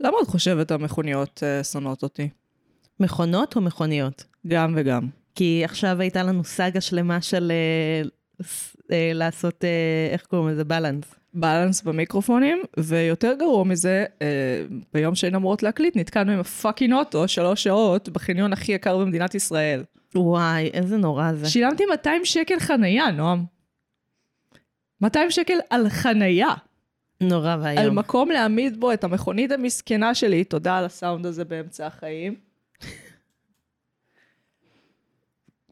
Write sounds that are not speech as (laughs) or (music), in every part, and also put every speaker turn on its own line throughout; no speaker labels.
למה את חושבת המכוניות אה, שונאות אותי?
מכונות או מכוניות?
גם וגם.
כי עכשיו הייתה לנו סאגה שלמה של אה, אה, לעשות, אה, איך קוראים לזה? בלנס.
בלנס במיקרופונים, ויותר גרוע מזה, אה, ביום שהיינו אמורות להקליט, נתקענו עם הפאקינג אוטו שלוש שעות בחניון הכי יקר במדינת ישראל.
וואי, איזה נורא זה.
שילמתי 200 שקל חנייה, נועם. 200 שקל על חנייה.
נורא
על
ואיום.
מקום להעמיד בו את המכונית המסכנה שלי, תודה על הסאונד הזה באמצע החיים.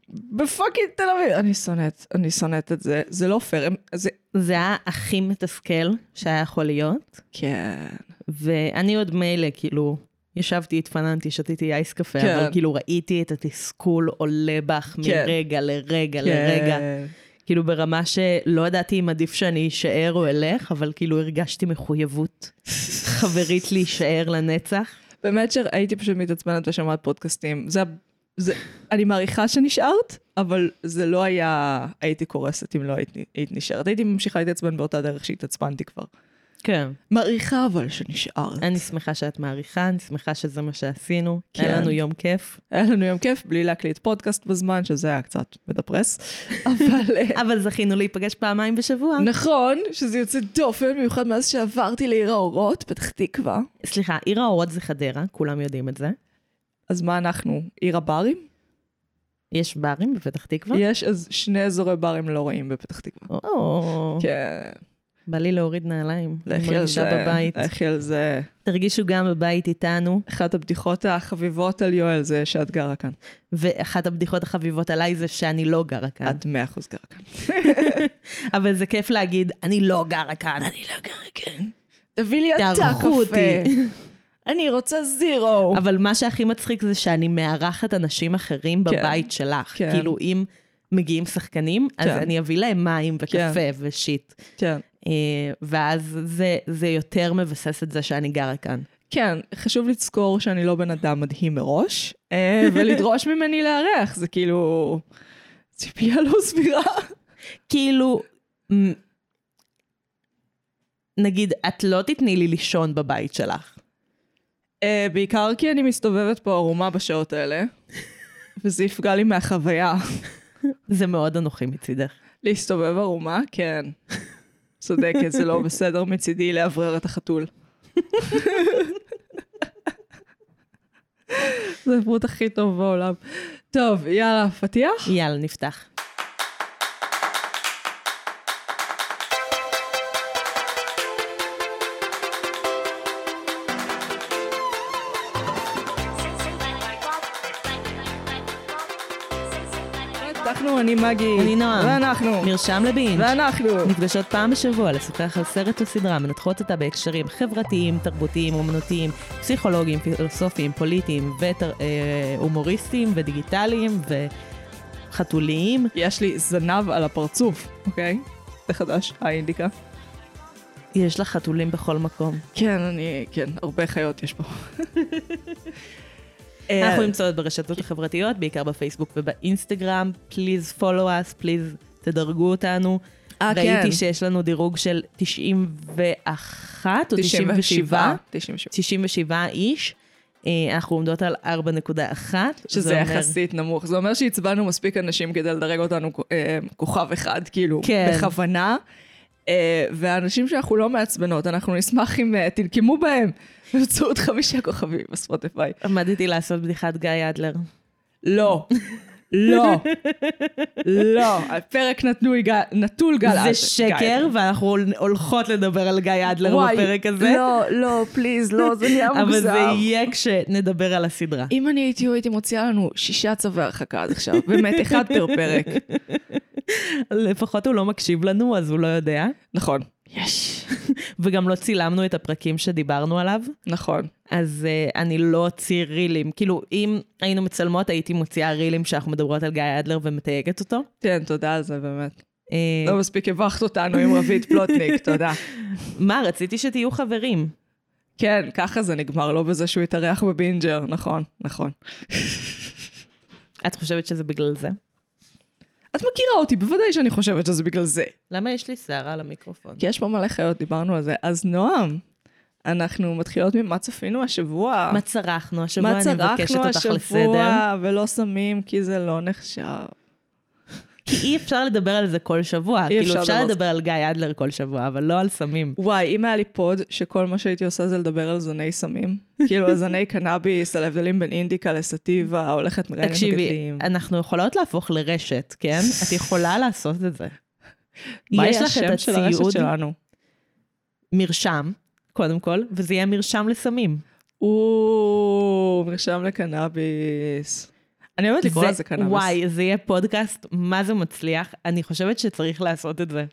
ב fucking תל אביב. אני שונאת, אני שונאת את זה. זה לא פייר. זה...
זה היה הכי מתסכל שהיה יכול להיות,
כן.
ואני עוד מילא, כאילו, ישבתי, התפננתי, שתיתי אייס קפה,
כן.
אבל כאילו ראיתי את התסכול עולה בך
כן.
מרגע לרגע לרגע. כאילו ברמה שלא ידעתי אם עדיף שאני אשאר או אלך, אבל כאילו הרגשתי מחויבות חברית להישאר לנצח.
באמת שהייתי פשוט מתעצבנת ושמעת פודקאסטים. זה, זה, אני מעריכה שנשארת, אבל זה לא היה, הייתי קורסת אם לא היית, היית נשארת. הייתי ממשיכה להתעצבן באותה דרך שהתעצבנתי כבר.
כן.
מעריכה אבל שנשארת.
אני שמחה שאת מעריכה, אני שמחה שזה מה שעשינו.
כן.
היה לנו יום כיף.
היה לנו יום כיף בלי להקליט פודקאסט בזמן, שזה היה קצת מדפרס. (laughs) אבל אה,
אבל זכינו להיפגש פעמיים בשבוע.
נכון שזה יוצא דופן, במיוחד מאז שעברתי לעיר האורות, פתח תקווה.
סליחה, עיר האורות זה חדרה, כולם יודעים את זה.
אז מה אנחנו? עיר הברים?
יש ברים בפתח תקווה?
יש אז שני אזורי ברים לא רעים בפתח תקווה.
או,
כן.
בא לי להוריד נעליים.
לכי על זה.
בבית.
לכי על זה.
תרגישו גם בבית איתנו,
אחת הבדיחות החביבות על יואל זה שאת גרה כאן.
ואחת הבדיחות החביבות עליי זה שאני לא גרה כאן.
את מאה אחוז גרה כאן. (laughs)
אבל זה כיף להגיד, אני לא גרה כאן. אני לא גרה כאן.
תביא לי אתה
תערכו
קפה.
אותי. (laughs)
אני רוצה זירו.
אבל מה שהכי מצחיק זה שאני מארחת אנשים אחרים
כן.
בבית שלך.
כן.
כאילו, אם מגיעים שחקנים, אז
כן.
אני אביא להם מים
כן.
וקפה ושיט.
כן.
אה, ואז זה, זה יותר מבסס את זה שאני גרה כאן.
כן, חשוב לזכור שאני לא בן אדם מדהים מראש, אה, ולדרוש ממני לארח, זה כאילו ציפייה לא סבירה.
כאילו, נגיד, את לא תתני לי לישון בבית שלך.
אה, בעיקר כי אני מסתובבת פה ערומה בשעות האלה, וזה יפגע לי מהחוויה.
זה מאוד אנוכי מצידך.
להסתובב ערומה? כן. צודקת, זה לא בסדר מצידי לאוורר את החתול. זה הפרוט הכי טוב בעולם. טוב, יאללה, פתיח?
יאללה, נפתח.
אנחנו, אני מגי.
אני נועם.
ואנחנו.
מרשם לבינג'.
ואנחנו.
נפגשות פעם בשבוע לשוחח על סרט או סדרה, מנתחות אותה בהקשרים חברתיים, תרבותיים, אומנותיים, פסיכולוגיים, פילוסופיים, פוליטיים, והומוריסטיים, ודיגיטליים, וחתוליים.
יש לי זנב על הפרצוף, אוקיי? זה חדש, האינדיקה.
יש לך חתולים בכל מקום.
כן, אני, כן, הרבה חיות יש פה. (laughs) אה,
אנחנו נמצאות ברשתות החברתיות, בעיקר בפייסבוק ובאינסטגרם. פליז פולו אס, פליז תדרגו אותנו.
אה, כן.
ראיתי שיש לנו דירוג של 91 או 97,
97.
97 איש. אה, אנחנו עומדות על 4.1.
שזה
אומר-
יחסית נמוך. זה אומר שהצבענו מספיק אנשים כדי לדרג אותנו אה, כוכב אחד, כאילו,
כן.
בכוונה. אה, והאנשים שאנחנו לא מעצבנות, אנחנו נשמח אם אה, תנקמו בהם באמצעות חמישה כוכבים בספוטיפיי.
עמדתי לעשות בדיחת גיא אדלר.
לא. לא. לא. הפרק נתנו יגע- נטול גל
זה
אדלר.
שקר,
גיא.
ואנחנו הולכות לדבר על גיא אדלר
וואי,
בפרק הזה.
לא, לא, פליז, לא, זה נהיה מוגזם.
אבל זה יהיה כשנדבר על הסדרה.
אם אני הייתי הייתי מוציאה לנו שישה צווי הרחקה עד עכשיו. באמת, אחד פר פרק.
לפחות הוא לא מקשיב לנו, אז הוא לא יודע.
נכון. יש. (laughs)
וגם לא צילמנו את הפרקים שדיברנו עליו,
נכון.
אז uh, אני לא אוציא רילים. כאילו, אם היינו מצלמות, הייתי מוציאה רילים שאנחנו מדברות על גיא אדלר ומתייגת אותו.
כן, תודה על זה, באמת.
אה,
לא מספיק הבכת אותנו עם רבית פלוטניק, (laughs) תודה.
מה, רציתי שתהיו חברים.
כן, ככה זה נגמר, לא בזה שהוא התארח בבינג'ר, נכון, נכון.
את חושבת שזה בגלל זה?
את מכירה אותי, בוודאי שאני חושבת שזה בגלל זה.
למה יש לי שערה על המיקרופון?
כי יש פה מלא חיות, דיברנו על זה. אז נועם, אנחנו מתחילות ממה צפינו השבוע.
מה צרחנו השבוע?
מה
אני מבקשת
צרכנו
אותך לסדר.
השבוע ולא שמים כי זה לא נחשב.
כי אי אפשר לדבר על זה כל שבוע.
אי
כאילו,
אפשר לדבר-
על גיא אדלר כל שבוע, אבל לא על סמים.
וואי, אם היה לי פוד שכל מה שהייתי עושה זה לדבר על זני סמים, (laughs) כאילו על זני קנאביס, על ההבדלים בין אינדיקה לסטיבה, הולכת מראיינים
תקשיבי,
מגדלים.
אנחנו יכולות להפוך לרשת, כן? (laughs) את יכולה לעשות את זה.
מה
יש לך את הציוד,
שלנו?
מרשם, קודם כל, וזה יהיה מרשם לסמים.
או, מרשם לקנאביס. אני אוהבת לקרוא
זה-
לזה קנאביס.
וואי, זה יהיה פודקאסט, מה זה מצליח? אני חושבת שצריך לעשות את זה.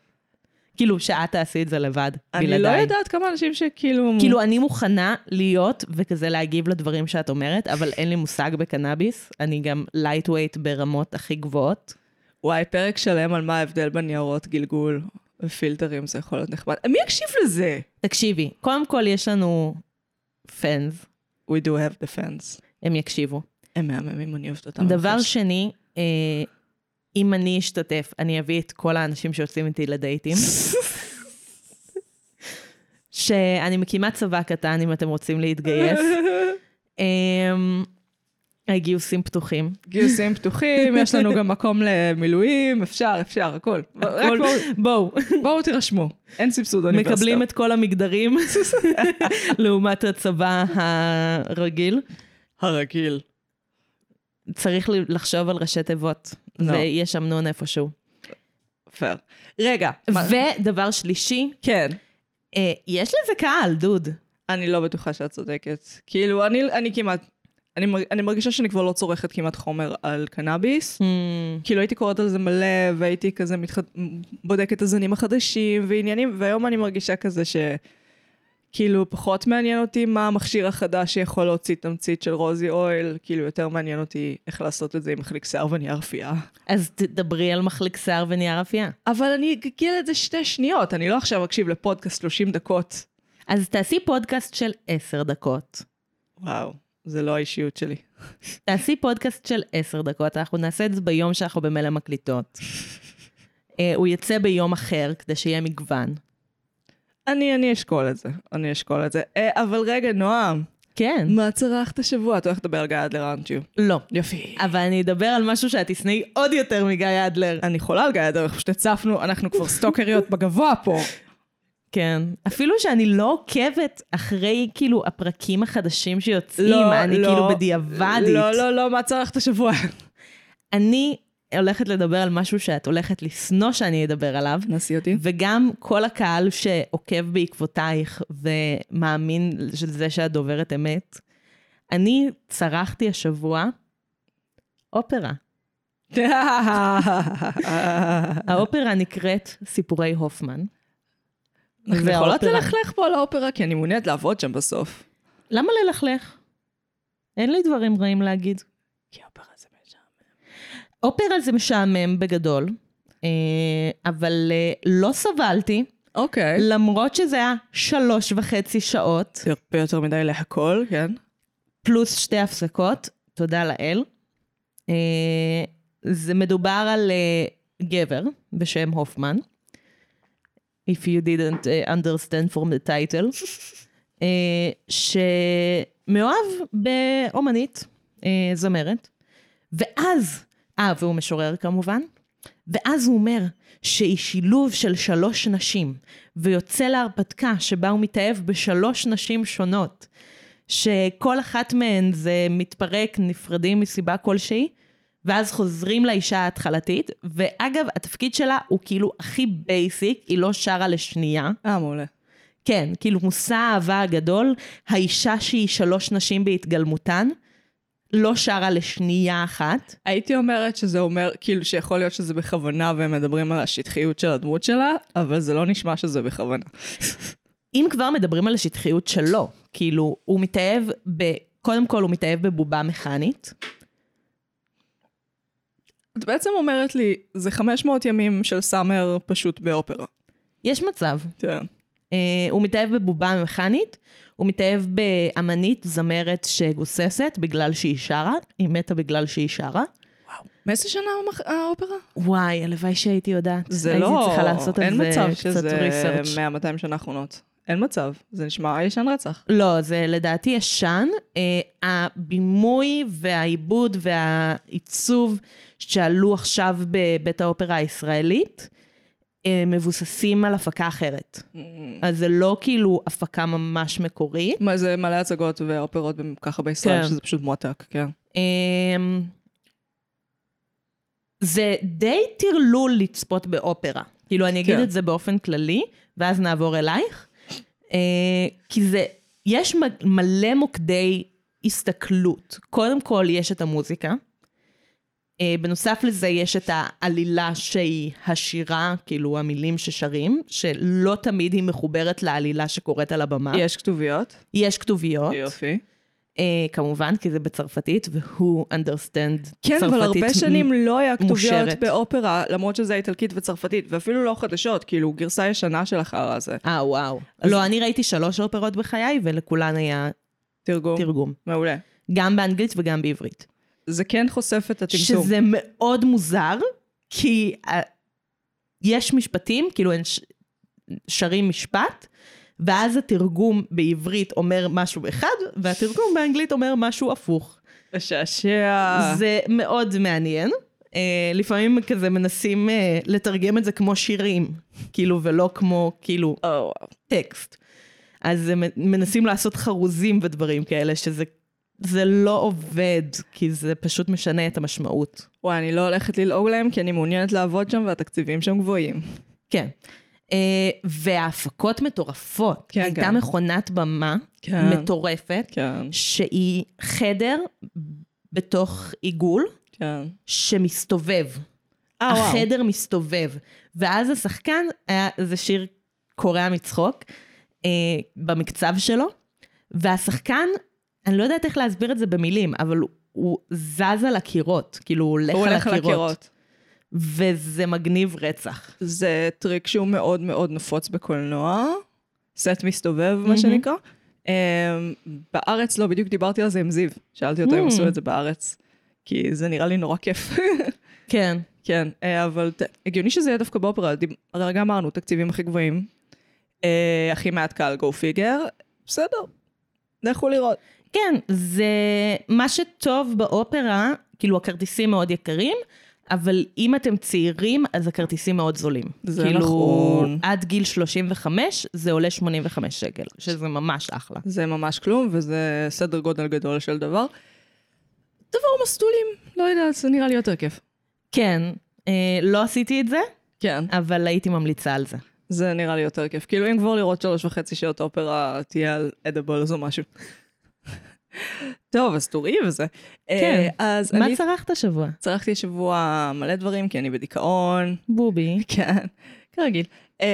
כאילו, שאת תעשי את זה לבד, בלעדיי.
לא יודעת כמה אנשים שכאילו...
כאילו, אני מוכנה להיות וכזה להגיב לדברים שאת אומרת, אבל אין לי מושג בקנאביס. אני גם lightweight ברמות הכי גבוהות.
וואי, פרק שלם על מה ההבדל בין ניירות גלגול ופילטרים, זה יכול להיות נחמד. מי יקשיב לזה?
תקשיבי, קודם כל יש לנו פאנס,
We do have the fans.
הם יקשיבו.
הם מהממים, אני אוהבת אותם.
דבר
ממש.
שני, אה, אם אני אשתתף, אני אביא את כל האנשים שיוצאים איתי לדייטים. שאני מקימה צבא קטן אם אתם רוצים להתגייס. אמ, הגיוסים פתוחים.
גיוסים פתוחים, יש לנו גם מקום למילואים, אפשר, אפשר, הכל.
הכל-
בואו-
בואו, (laughs)
בואו תירשמו, אין סבסוד אוניברסיטה.
מקבלים את כל המגדרים (laughs) לעומת הצבא הרגיל.
הרגיל.
צריך לחשוב על ראשי תיבות,
לא.
ויש אמנון איפשהו.
פייר. רגע, מה-
ודבר שלישי,
כן.
אה, יש לזה קהל, דוד.
אני לא בטוחה שאת צודקת. כאילו, אני, אני כמעט, אני, אני מרגישה שאני כבר לא צורכת כמעט חומר על קנאביס. כאילו הייתי קוראת על זה מלא, והייתי כזה מתח... בודקת את הזנים החדשים ועניינים, והיום אני מרגישה כזה ש... כאילו פחות מעניין אותי מה המכשיר החדש שיכול להוציא תמצית של רוזי אויל, כאילו יותר מעניין אותי איך לעשות את זה עם מחליק שיער ונייר רפייה.
אז תדברי על מחליק שיער ונייר אפייה.
אבל אני אגיע לזה שתי שניות, אני לא עכשיו אקשיב לפודקאסט 30 דקות.
אז תעשי פודקאסט של עשר דקות.
וואו, זה לא האישיות שלי. (laughs)
תעשי פודקאסט של עשר דקות, אנחנו נעשה את זה ביום שאנחנו במילא מקליטות. אה, הוא יצא ביום אחר, כדי שיהיה מגוון.
אני, אני אשקול את זה, אני אשקול את זה. אה, אבל רגע, נועם,
כן.
מה צרכת השבוע? את הולכת לדבר על גיא אדלר, אנטיו.
לא.
יופי.
אבל אני אדבר על משהו שאת תשנאי עוד יותר מגיא אדלר.
אני חולה על גיא אדלר, פשוט הצפנו, אנחנו כבר סטוקריות בגבוה פה.
כן. אפילו שאני לא עוקבת אחרי, כאילו, הפרקים החדשים שיוצאים, אני כאילו בדיעבדית.
לא, לא, לא, מה צרכת השבוע?
אני הולכת לדבר על משהו שאת הולכת לשנוא שאני אדבר עליו,
נסי אותי.
וגם כל הקהל שעוקב בעקבותייך ומאמין שזה שאת דוברת אמת. אני צרכתי השבוע אופרה. (laughs) האופרה נקראת סיפורי הופמן.
אנחנו יכולות ללכלך פה על האופרה, כי אני מעוניינת לעבוד שם בסוף.
למה ללכלך? אין לי דברים רעים להגיד.
כי האופרה זה משעמם.
אופרה זה משעמם בגדול, אה, אבל אה, לא סבלתי,
אוקיי.
למרות שזה היה שלוש וחצי שעות,
זה הרבה יותר מדי להכל, כן?
פלוס שתי הפסקות, תודה לאל. אה, זה מדובר על גבר בשם הופמן, if you didn't understand from the title, (laughs) שמאוהב באומנית, זמרת, ואז, אה, והוא משורר כמובן, ואז הוא אומר שהיא שילוב של שלוש נשים, ויוצא להרפתקה שבה הוא מתאהב בשלוש נשים שונות, שכל אחת מהן זה מתפרק, נפרדים מסיבה כלשהי, ואז חוזרים לאישה ההתחלתית, ואגב, התפקיד שלה הוא כאילו הכי בייסיק, היא לא שרה לשנייה.
אה, מעולה.
כן, כאילו מושא האהבה הגדול, האישה שהיא שלוש נשים בהתגלמותן, לא שרה לשנייה אחת.
הייתי אומרת שזה אומר, כאילו שיכול להיות שזה בכוונה והם מדברים על השטחיות של הדמות שלה, אבל זה לא נשמע שזה בכוונה.
אם כבר מדברים על השטחיות שלו, כאילו, הוא מתאהב ב... קודם כל, הוא מתאהב בבובה מכנית.
את בעצם אומרת לי, זה 500 ימים של סאמר פשוט באופרה.
יש מצב.
כן.
Uh, הוא מתאהב בבובה מכנית, הוא מתאהב באמנית זמרת שגוססת בגלל שהיא שרה, היא מתה בגלל שהיא שרה.
מאיזה שנה המח- האופרה?
וואי, הלוואי שהייתי יודעת.
זה
הייתי
לא,
צריכה לעשות על
אין
זה
מצב שזה
ריסרצ'.
100-200 שנה האחרונות. אין מצב, זה נשמע ישן רצח.
לא, זה לדעתי ישן. אה, הבימוי והעיבוד והעיצוב שעלו עכשיו בבית האופרה הישראלית, אה, מבוססים על הפקה אחרת. אז זה לא כאילו הפקה ממש מקורית.
מה זה מלא הצגות ואופרות ככה בישראל,
כן.
שזה פשוט מועתק, כן.
אמ, זה די טרלול לצפות באופרה. כאילו, אני אגיד
כן.
את זה באופן כללי, ואז נעבור אלייך. אה, כי זה, יש מלא מוקדי הסתכלות. קודם כל, יש את המוזיקה. אה, בנוסף לזה, יש את העלילה שהיא השירה, כאילו המילים ששרים, שלא תמיד היא מחוברת לעלילה שקורית על הבמה.
יש כתוביות.
יש כתוביות.
יופי.
אה, כמובן, כי זה בצרפתית, והוא understand
כן,
צרפתית
אבל הרבה שנים לא היה כתוביות
מושרת.
באופרה, למרות שזה איטלקית וצרפתית, ואפילו לא חדשות, כאילו גרסה ישנה של החרא הזה.
אה, וואו.
אז-
לא, אני ראיתי שלוש אופרות בחיי, ולכולן היה
תרגום.
תרגום.
מעולה.
גם באנגלית וגם בעברית.
זה כן חושף את הטמטום.
שזה מאוד מוזר, כי uh, יש משפטים, כאילו הם ש... שרים משפט, ואז התרגום בעברית אומר משהו אחד, והתרגום באנגלית אומר משהו הפוך.
משעשע.
זה מאוד מעניין. Uh, לפעמים כזה מנסים uh, לתרגם את זה כמו שירים, כאילו, ולא כמו, כאילו,
וואו.
טקסט. אז הם מנסים לעשות חרוזים ודברים כאלה, שזה זה לא עובד, כי זה פשוט משנה את המשמעות.
וואי, אני לא הולכת ללעוג להם, כי אני מעוניינת לעבוד שם והתקציבים שם גבוהים.
כן. Uh, וההפקות מטורפות.
כן,
הייתה
כן.
מכונת במה
כן.
מטורפת,
כן,
שהיא חדר בתוך עיגול
כן.
שמסתובב.
אה, וואו.
החדר מסתובב. ואז השחקן, היה, זה שיר קורע מצחוק, אה, במקצב שלו, והשחקן, אני לא יודעת איך להסביר את זה במילים, אבל הוא, הוא זז על הקירות, כאילו הוא הולך,
הוא
על,
הולך על
הקירות. וזה מגניב רצח.
זה טריק שהוא מאוד מאוד נפוץ בקולנוע. סט מסתובב, מה
מהמם.
שנקרא. Um, בארץ לא, בדיוק דיברתי על זה עם זיו. שאלתי אותו אם
Mm.
עשו את זה בארץ. כי זה נראה לי נורא כיף. (laughs)
כן.
כן, אה, אבל ת- הגיוני שזה יהיה דווקא באופרה. דיב- הרי רגע אמרנו, תקציבים הכי גבוהים. אה, הכי מעט קל, go figure. בסדר, לכו לראות.
כן, זה מה שטוב באופרה, כאילו הכרטיסים מאוד יקרים, אבל אם אתם צעירים, אז הכרטיסים מאוד זולים.
זה
כאילו,
נכון.
עד גיל 35 זה עולה 85 שקל, שזה ממש אחלה.
זה ממש כלום, וזה סדר גודל גדול של דבר. דבר מסטולים, לא יודעת, זה נראה לי יותר כיף.
כן, אה, לא עשיתי את זה,
כן.
אבל הייתי ממליצה על זה.
זה נראה לי יותר כיף. כאילו, אם כבר לראות שלוש וחצי שעות אופרה, תהיה על אדבלס או משהו. טוב, אז תורי וזה.
כן.
אה, אז
מה
אני
צרכת השבוע?
צרכתי השבוע מלא דברים, כי אני בדיכאון.
בובי.
כן, כרגיל. Um,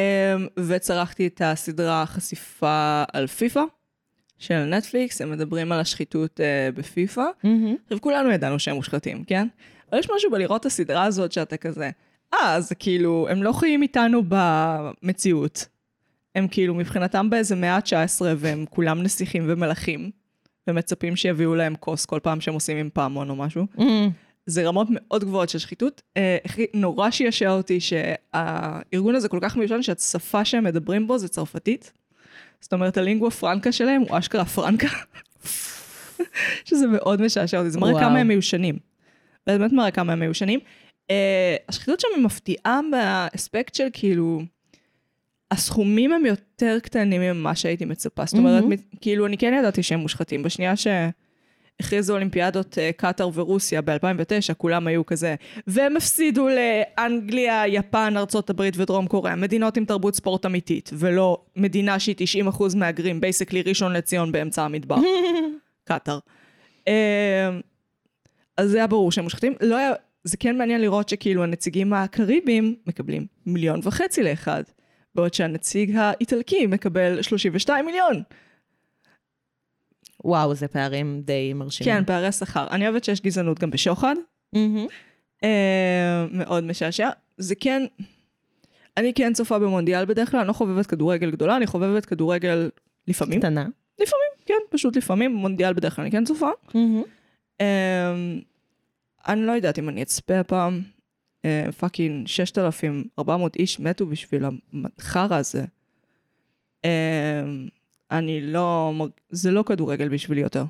וצרכתי את הסדרה חשיפה על פיפא של נטפליקס, הם מדברים על השחיתות uh, בפיפא.
מהמם.
עכשיו, כולנו ידענו שהם מושחתים, כן? אבל יש משהו בלראות את הסדרה הזאת שאתה כזה, אה, זה כאילו, הם לא חיים איתנו במציאות. הם כאילו, מבחינתם באיזה מאה ה-19, והם כולם נסיכים ומלכים, ומצפים שיביאו להם כוס כל פעם שהם עושים עם פעמון או משהו.
מהמם.
זה רמות מאוד גבוהות של שחיתות. אה, נורא שישע אותי שהארגון הזה כל כך מיושן שהשפה שהם מדברים בו זה צרפתית. זאת אומרת, הלינגואה פרנקה שלהם הוא אשכרה פרנקה. (laughs) שזה מאוד משעשע אותי, זה מראה. כמה הם מיושנים. באמת מראה כמה הם מיושנים. אה, השחיתות שם היא מפתיעה באספקט של כאילו, הסכומים הם יותר קטנים ממה שהייתי מצפה. זאת אומרת. מ- כאילו, אני כן ידעתי שהם מושחתים. בשנייה שהכריזו אולימפיאדות אה, קטאר ורוסיה ב-2009, כולם היו כזה, והם הפסידו לאנגליה, יפן, ארצות הברית ודרום קוריאה, מדינות עם תרבות ספורט אמיתית, ולא מדינה שהיא 90% מהגרים, בייסקלי ראשון לציון באמצע המדבר. (laughs) קטאר. אה, אז זה היה ברור שהם מושחתים. לא היה, זה כן מעניין לראות שכאילו הנציגים הקריביים מקבלים מיליון וחצי לאחד, בעוד שהנציג האיטלקי מקבל 32 מיליון.
וואו, זה פערים די מרשימים.
כן, פערי שכר. אני אוהבת שיש גזענות גם בשוחד.
מהמם.
אה, מאוד משעשע. זה כן, אני כן צופה במונדיאל בדרך כלל, אני לא חובבת כדורגל גדולה, אני חובבת כדורגל לפעמים.
קטנה.
לפעמים, כן, פשוט לפעמים, במונדיאל בדרך כלל אני כן צופה.
מהמם.
אמ, אני לא יודעת אם אני אצפה הפעם. אה, פאקינג 6,400 איש מתו בשביל החרא הזה. אני לא, זה לא כדורגל בשבילי יותר.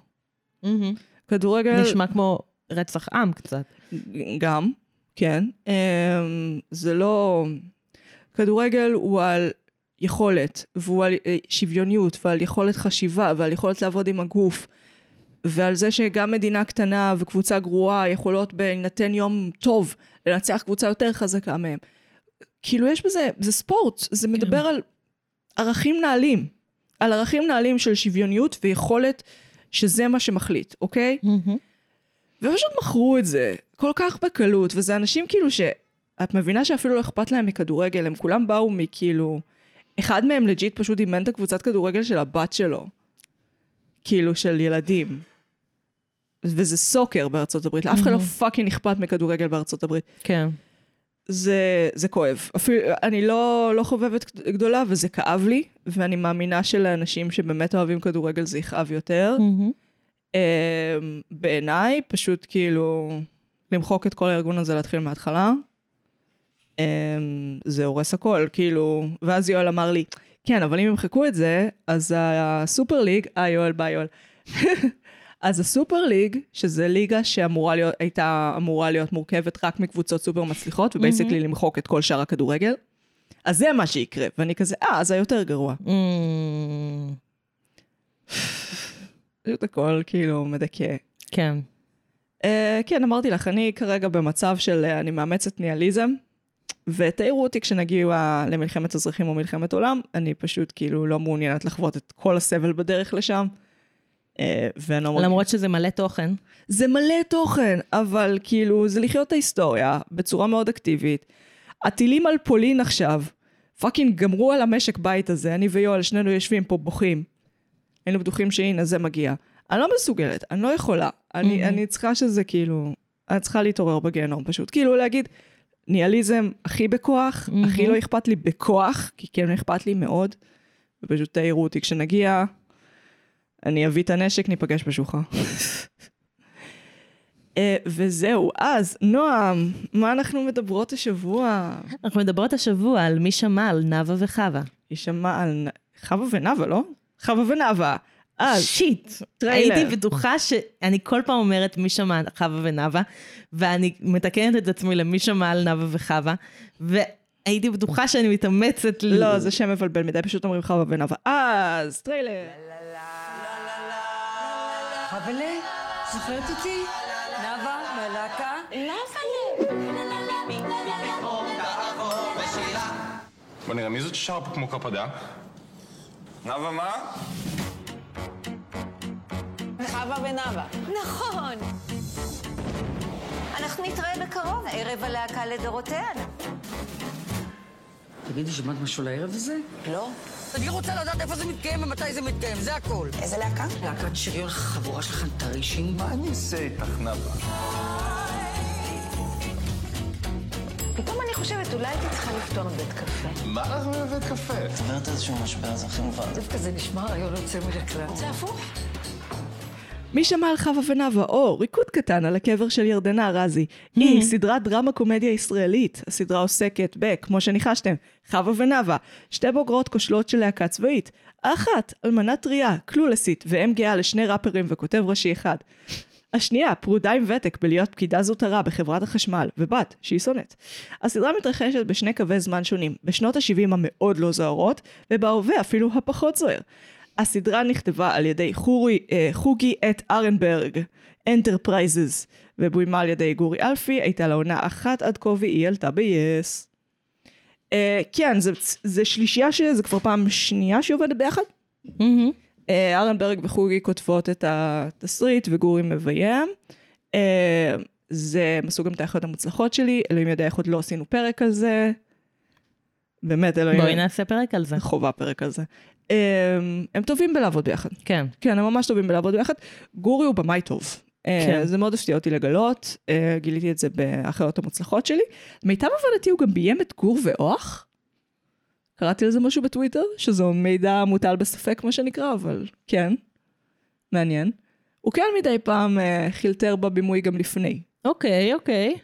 מהמם.
כדורגל,
נשמע כמו רצח עם קצת.
גם, כן. זה לא... כדורגל הוא על יכולת, והוא על שוויוניות, ועל יכולת חשיבה, ועל יכולת לעבוד עם הגוף, ועל זה שגם מדינה קטנה וקבוצה גרועה יכולות בהינתן יום טוב לנצח קבוצה יותר חזקה מהם. כאילו יש בזה, זה ספורט, זה מדבר על ערכים נעלים, על ערכים נעלים של שוויוניות ויכולת שזה מה שמחליט, אוקיי?
מהמם.
ופשוט מכרו את זה כל כך בקלות, וזה אנשים כאילו ש... את מבינה שאפילו לא אכפת להם מכדורגל, הם כולם באו מכאילו... אחד מהם legit פשוט אימן את הקבוצת כדורגל של הבת שלו. כאילו, של ילדים. וזה soccer בארצות הברית, לאף אחד לא fucking אכפת מכדורגל בארצות הברית.
כן.
זה, זה כואב. אפילו, אני לא, לא חובבת גדולה, וזה כאב לי, ואני מאמינה שלאנשים שבאמת אוהבים כדורגל זה יכאב יותר.
מהמם.
אמ, בעיניי, פשוט כאילו, למחוק את כל הארגון הזה, להתחיל מההתחלה. אמ, זה הורס הכל, כאילו, ואז יואל אמר לי, כן, אבל אם ימחקו את זה, אז ה Super League, אה, יואל, ביי, יואל. (laughs) אז ה Super League, שזה ליגה שאמורה להיות, הייתה אמורה להיות מורכבת רק מקבוצות סופר מצליחות, ו basically למחוק את כל שאר הכדורגל, אז זה מה שיקרה. ואני כזה, אה, אז זה יותר גרוע.
מהמם.
פשוט הכל כאילו מדכא.
כן.
Uh, כן, אמרתי לך, אני כרגע במצב של uh, אני מאמצת ניהיליזם, ותעירו אותי כשנגיע למלחמת אזרחים או מלחמת עולם, אני פשוט כאילו לא מעוניינת לחוות את כל הסבל בדרך לשם. Uh, ואני לא.
למרות שזה מלא תוכן.
זה מלא תוכן, אבל כאילו, זה לחיות את ההיסטוריה בצורה מאוד אקטיבית. הטילים על פולין עכשיו, fucking גמרו על המשק בית הזה, אני ויואל, שנינו יושבים פה בוכים. היינו בטוחים שהנה, זה מגיע. אני לא מסוגלת, אני לא יכולה. אני, אני צריכה שזה כאילו, אני צריכה להתעורר בגיהנום פשוט. כאילו להגיד, ניאליזם הכי בכוח, הכי לא אכפת לי בכוח, כי כן אכפת לי מאוד, ופשוט תעירו אותי כשנגיע, אני אביא את הנשק, ניפגש בשוחה. אה, וזהו, אז, נועם, מה אנחנו מדברות השבוע?
אנחנו מדברות השבוע על מי שמע על נאוה וחווה.
יישמע על נ- חווה ונאווה, לא? חווה ונאווה. אז,
shit.
טריילר.
הייתי בטוחה שאני כל פעם אומרת מי שמע על חווה ונאווה, ואני מתקנת את עצמי למי שמע על נאווה וחווה, והייתי בטוחה שאני מתאמצת ל...
לא, זה שם מבלבל מדי, פשוט אומרים חווה ונאווה. אז, טריילר.
חווה'לה, זוכרת אותי? נאוה מהלהקה?
בוא נראה, מי זאת ששרה פה כמו קרפדה? נאוה מה?
חווה ונאווה.
נכון. אנחנו נתראה בקרוב, ערב הלהקה לדורותיהן.
תגידי, שמעת משהו לערב הזה?
לא.
אני רוצה לדעת איפה זה מתקיים ומתי זה מתקיים, זה הכל.
איזה להקה?
להקת שריון חבורה שלכם טרישים.
מה אני אעשה איתך, נאוה?
פתאום אני חושבת, אולי הייתי צריכה לפתור בית קפה.
מה לך בבית קפה?
עוברת איזשהו משבר, זה הכי מובן.
דווקא זה נשמע רעיון יוצא מן הכלל.
זה הפוך.
מי שמע על חווה ונאווה, או ריקוד קטן על הקבר של ירדנה ארזי, היא סדרת דרמה קומדיה ישראלית. הסדרה עוסקת ב, כמו שניחשתם, חווה ונאווה, שתי בוגרות כושלות של להקה צבאית. האחת, אלמנה טריה, קלולסית, ואם גאה לשני ראפרים וכותב ראשי אחד. השנייה, פרודה עם ותק בלהיות פקידה זוטרה בחברת החשמל, ובת, שהיא שונאת. הסדרה מתרחשת בשני קווי זמן שונים, בשנות ה-70 המאוד לא זוהרות, ובהווה אפילו הפחות זוהר. הסדרה נכתבה על ידי חורי, אה, חוגי את ארנברג, enterprises, ובוימה על ידי גורי אלפי, הייתה לה עונה אחת עד כה והיא עלתה ב-yes. אה, כן, זה, זה שלישייה שזה כבר פעם שנייה שהיא עובדת ביחד.
מהמם.
אה, ארנברג וחוגי כותבות את התסריט וגורי מביים. אה, זה, הם עשו גם את האחיות המוצלחות שלי, אלוהים יודע איך עוד לא עשינו פרק על זה. באמת, אלוהים,
בואי נעשה פרק על זה.
חובה פרק על זה. אה, הם טובים בלעבוד ביחד.
כן.
כן, הם ממש טובים בלעבוד ביחד. גורי הוא במאי טוב.
כן.
כן. זה מאוד הפתיע אותי לגלות, אה, גיליתי את זה באחיות המוצלחות שלי. מיטב הבנתי הוא גם ביים את גור ואוח. קראתי על זה משהו בטוויטר, שזו מידע מוטל בספק מה שנקרא, אבל כן, מעניין. הוא כן מדי פעם אה, חילטר בבימוי גם לפני.
אוקיי, אוקיי.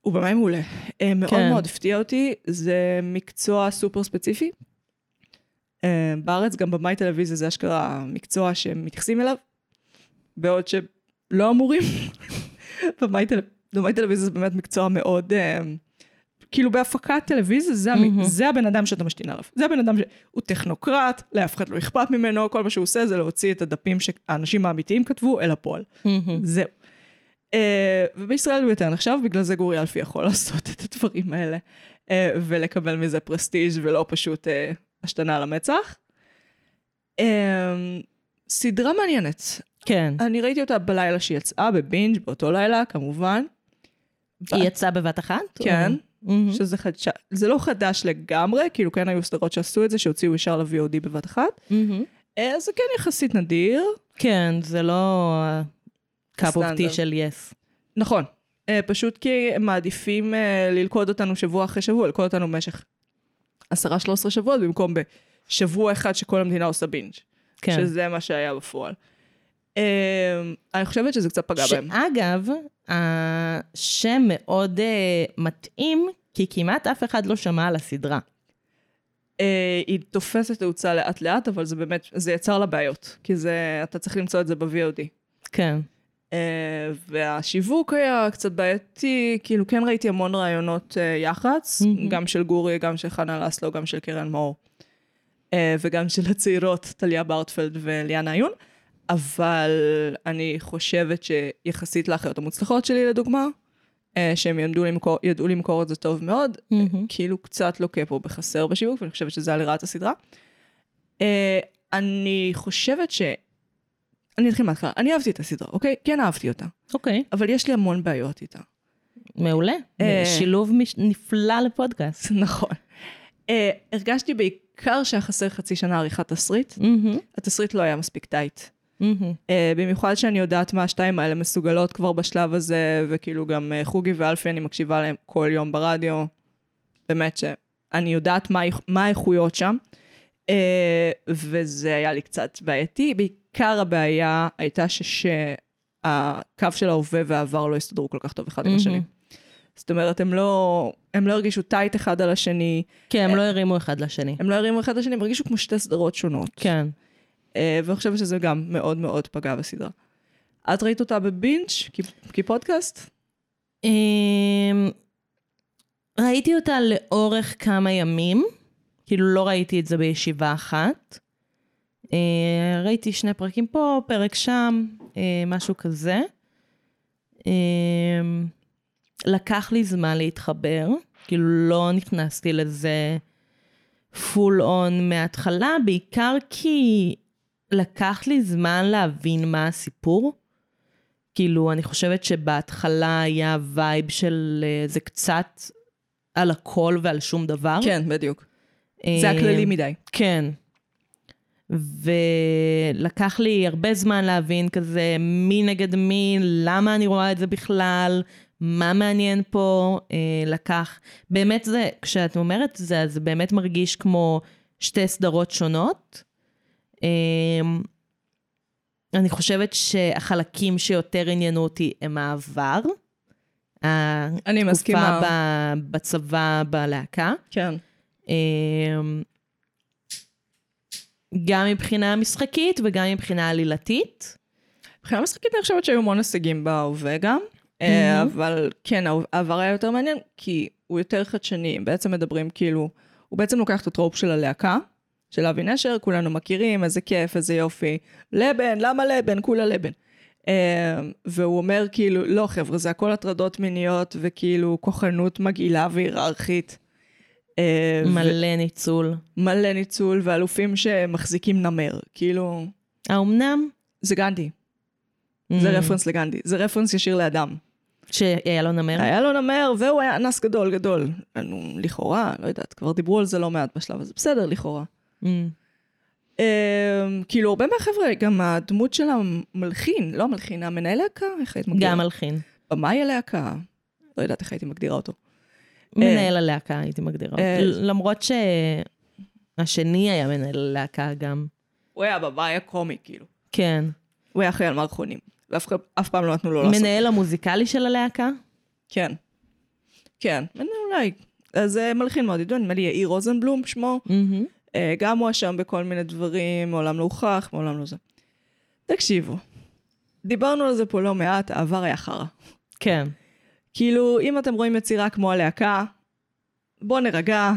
הוא במאי מעולה. אה, מאוד
כן.
מאוד הפתיע אותי, זה מקצוע סופר ספציפי. אה, בארץ גם במאי טלוויזיה זה אשכרה מקצוע שמתייחסים אליו, בעוד שלא אמורים. (laughs) במאי טל- במאי טלוויזיה זה באמת מקצוע מאוד, אה, כאילו בהפקת טלוויזיה זה, המ- זה הבן אדם שאתה משתין עליו. זה הבן אדם שהוא טכנוקרט, לאף אחד לא אכפת ממנו, כל מה שהוא עושה זה להוציא את הדפים שהאנשים האמיתיים כתבו אל הפועל. זהו. Uh, ובישראל הוא יותר נחשב, בגלל זה גורי אלפי יכול לעשות את הדברים האלה, uh, ולקבל מזה פרסטיג' ולא פשוט uh, השתנה על המצח. Uh, סדרה מעניינת.
כן.
אני ראיתי אותה בלילה שהיא יצאה, בבינג' באותו לילה, כמובן.
היא יצאה בבת אחת?
כן,
מהמם.
שזה חדש... זה לא חדש לגמרי, כאילו כן היו סדרות שעשו את זה, שהוציאו ישר ל-VOD בבת אחת. Uh, זה כן יחסית נדיר.
כן, זה לא of
סטנדרט.
tea של יס.
נכון. Uh, פשוט כי הם מעדיפים uh, ללכוד אותנו שבוע אחרי שבוע, ללכוד אותנו במשך 10-13 שבועות, במקום בשבוע אחד שכל המדינה עושה בינג'.
כן.
שזה מה שהיה בפועל. Uh, אני חושבת שזה קצת פגע בהם.
שאגב, השם מאוד uh, מתאים, כי כמעט אף אחד לא שמע על הסדרה.
Uh, היא תופסת תאוצה לאט לאט, אבל זה באמת, זה יצר לה בעיות. כי זה, אתה צריך למצוא את זה ב-VOD.
כן.
Uh, והשיווק היה קצת בעייתי, כאילו כן ראיתי המון רעיונות uh, יח"צ,
מהמם.
גם של גורי, גם של חנה לסלו, גם של קרן מאור, uh, וגם של הצעירות, טליה ברטפלד וליאנה עיון, אבל אני חושבת שיחסית לאחיות המוצלחות שלי, לדוגמה, שהם ידעו למכור, ידעו למכור את זה טוב מאוד,
מהמם.
כאילו קצת לוקה פה בחסר בשיווק, ואני חושבת שזה היה לרעת הסדרה. אני חושבת ש... אני אתחיל מההתחלה, אני אהבתי את הסדרה, אוקיי? כן אהבתי אותה.
אוקיי,
אבל יש לי המון בעיות איתה.
מעולה.
אה.
שילוב נפלא לפודקאסט. (laughs)
נכון. Uh, הרגשתי בעיקר שהיה חסר חצי שנה עריכת תסריט. התסריט לא היה מספיק טייט. Uh, במיוחד שאני יודעת מה השתיים האלה מסוגלות כבר בשלב הזה, וכאילו גם uh, חוגי ואלפי אני מקשיבה להם כל יום ברדיו. באמת שאני יודעת מה, האיכ- מה האיכויות שם. Uh, וזה היה לי קצת בעייתי. בעיקר הבעיה הייתה שהקו של ההווה והעבר לא הסתדרו כל כך טוב אחד עם
מהמם.
השני. זאת אומרת, הם לא, הם לא הרגישו טייט אחד על השני,
כן, הם לא הרימו אחד לשני.
הם לא הרימו אחד לשני, הם הרגישו כמו שתי סדרות שונות.
כן.
אה, ואני חושבת שזה גם מאוד מאוד פגע בסדרה. את ראית אותה בבינג' כ- כפודקאסט?
אמ, ראיתי אותה לאורך כמה ימים, כאילו לא ראיתי את זה בישיבה אחת. אה, ראיתי שני פרקים פה, פרק שם, אה, משהו כזה. אמ, לקח לי זמן להתחבר, כאילו לא נכנסתי לזה full on מההתחלה, בעיקר כי לקח לי זמן להבין מה הסיפור. כאילו, אני חושבת שבהתחלה היה vibe של אה, זה קצת על הכל ועל שום דבר.
כן, בדיוק.
אה,
זה היה כללי מדי.
כן. ולקח לי הרבה זמן להבין כזה מי נגד מי, למה אני רואה את זה בכלל, מה מעניין פה, אה, לקח. באמת זה, כשאת אומרת זה, אז זה באמת מרגיש כמו שתי סדרות שונות. אה, אני חושבת שהחלקים שיותר עניינו אותי הם העבר.
אני מסכימה.
התקופה בצבא, בלהקה.
כן.
אמ, גם מבחינה משחקית וגם מבחינה עלילתית.
מבחינה משחקית אני חושבת שהיו המון הישגים בהווה גם, אה, אבל כן, העבר היה יותר מעניין, כי הוא יותר חדשני. הם בעצם מדברים כאילו, הוא בעצם לוקח את הטרופ של הלהקה, של אבי נשר, כולנו מכירים, איזה כיף, איזה יופי. לבן, למה לבן? כולה לבן. אה, והוא אומר כאילו, לא חבר'ה, זה הכל הטרדות מיניות וכאילו כוחנות מגעילה והיררכית. אה, ו-
מלא ניצול.
מלא ניצול ואלופים שמחזיקים נמר. כאילו,
האומנם?
זה גנדי. זה
Mm.
רפרנס לגנדי. זה רפרנס ישיר לאדם.
שהיה לו נמר?
היה לו נמר והוא היה אנס גדול גדול. נו, לכאורה, לא יודעת, כבר דיברו על זה לא מעט בשלב הזה. בסדר, לכאורה.
Mm.
אמ, כאילו, הרבה מהחבר'ה, גם הדמות של המלחין, לא המלחין, המנהל להקה, איך היית מגדירה?
גם מלחין.
במאי הלהקה. לא יודעת איך הייתי מגדירה אותו.
מנהל הלהקה, הייתי מגדירה.
אה,
למרות שהשני היה מנהל הלהקה גם.
הוא היה במאי הקומי, כאילו.
כן.
הוא היה אחראי על מערכונים. ואף פעם לא נתנו לו לעשות.
מנהל המוזיקלי של הלהקה?
כן. כן, אולי. אז אה, מלחין מאוד ידוע, נדמה לי יאיר רוזנבלום שמו. אה, גם מואשם בכל מיני דברים, מעולם לא הוכח, מעולם לא זה. תקשיבו, דיברנו על זה פה לא מעט, העבר היה חרא.
כן.
כאילו, אם אתם רואים יצירה כמו הלהקה, בואו נרגע,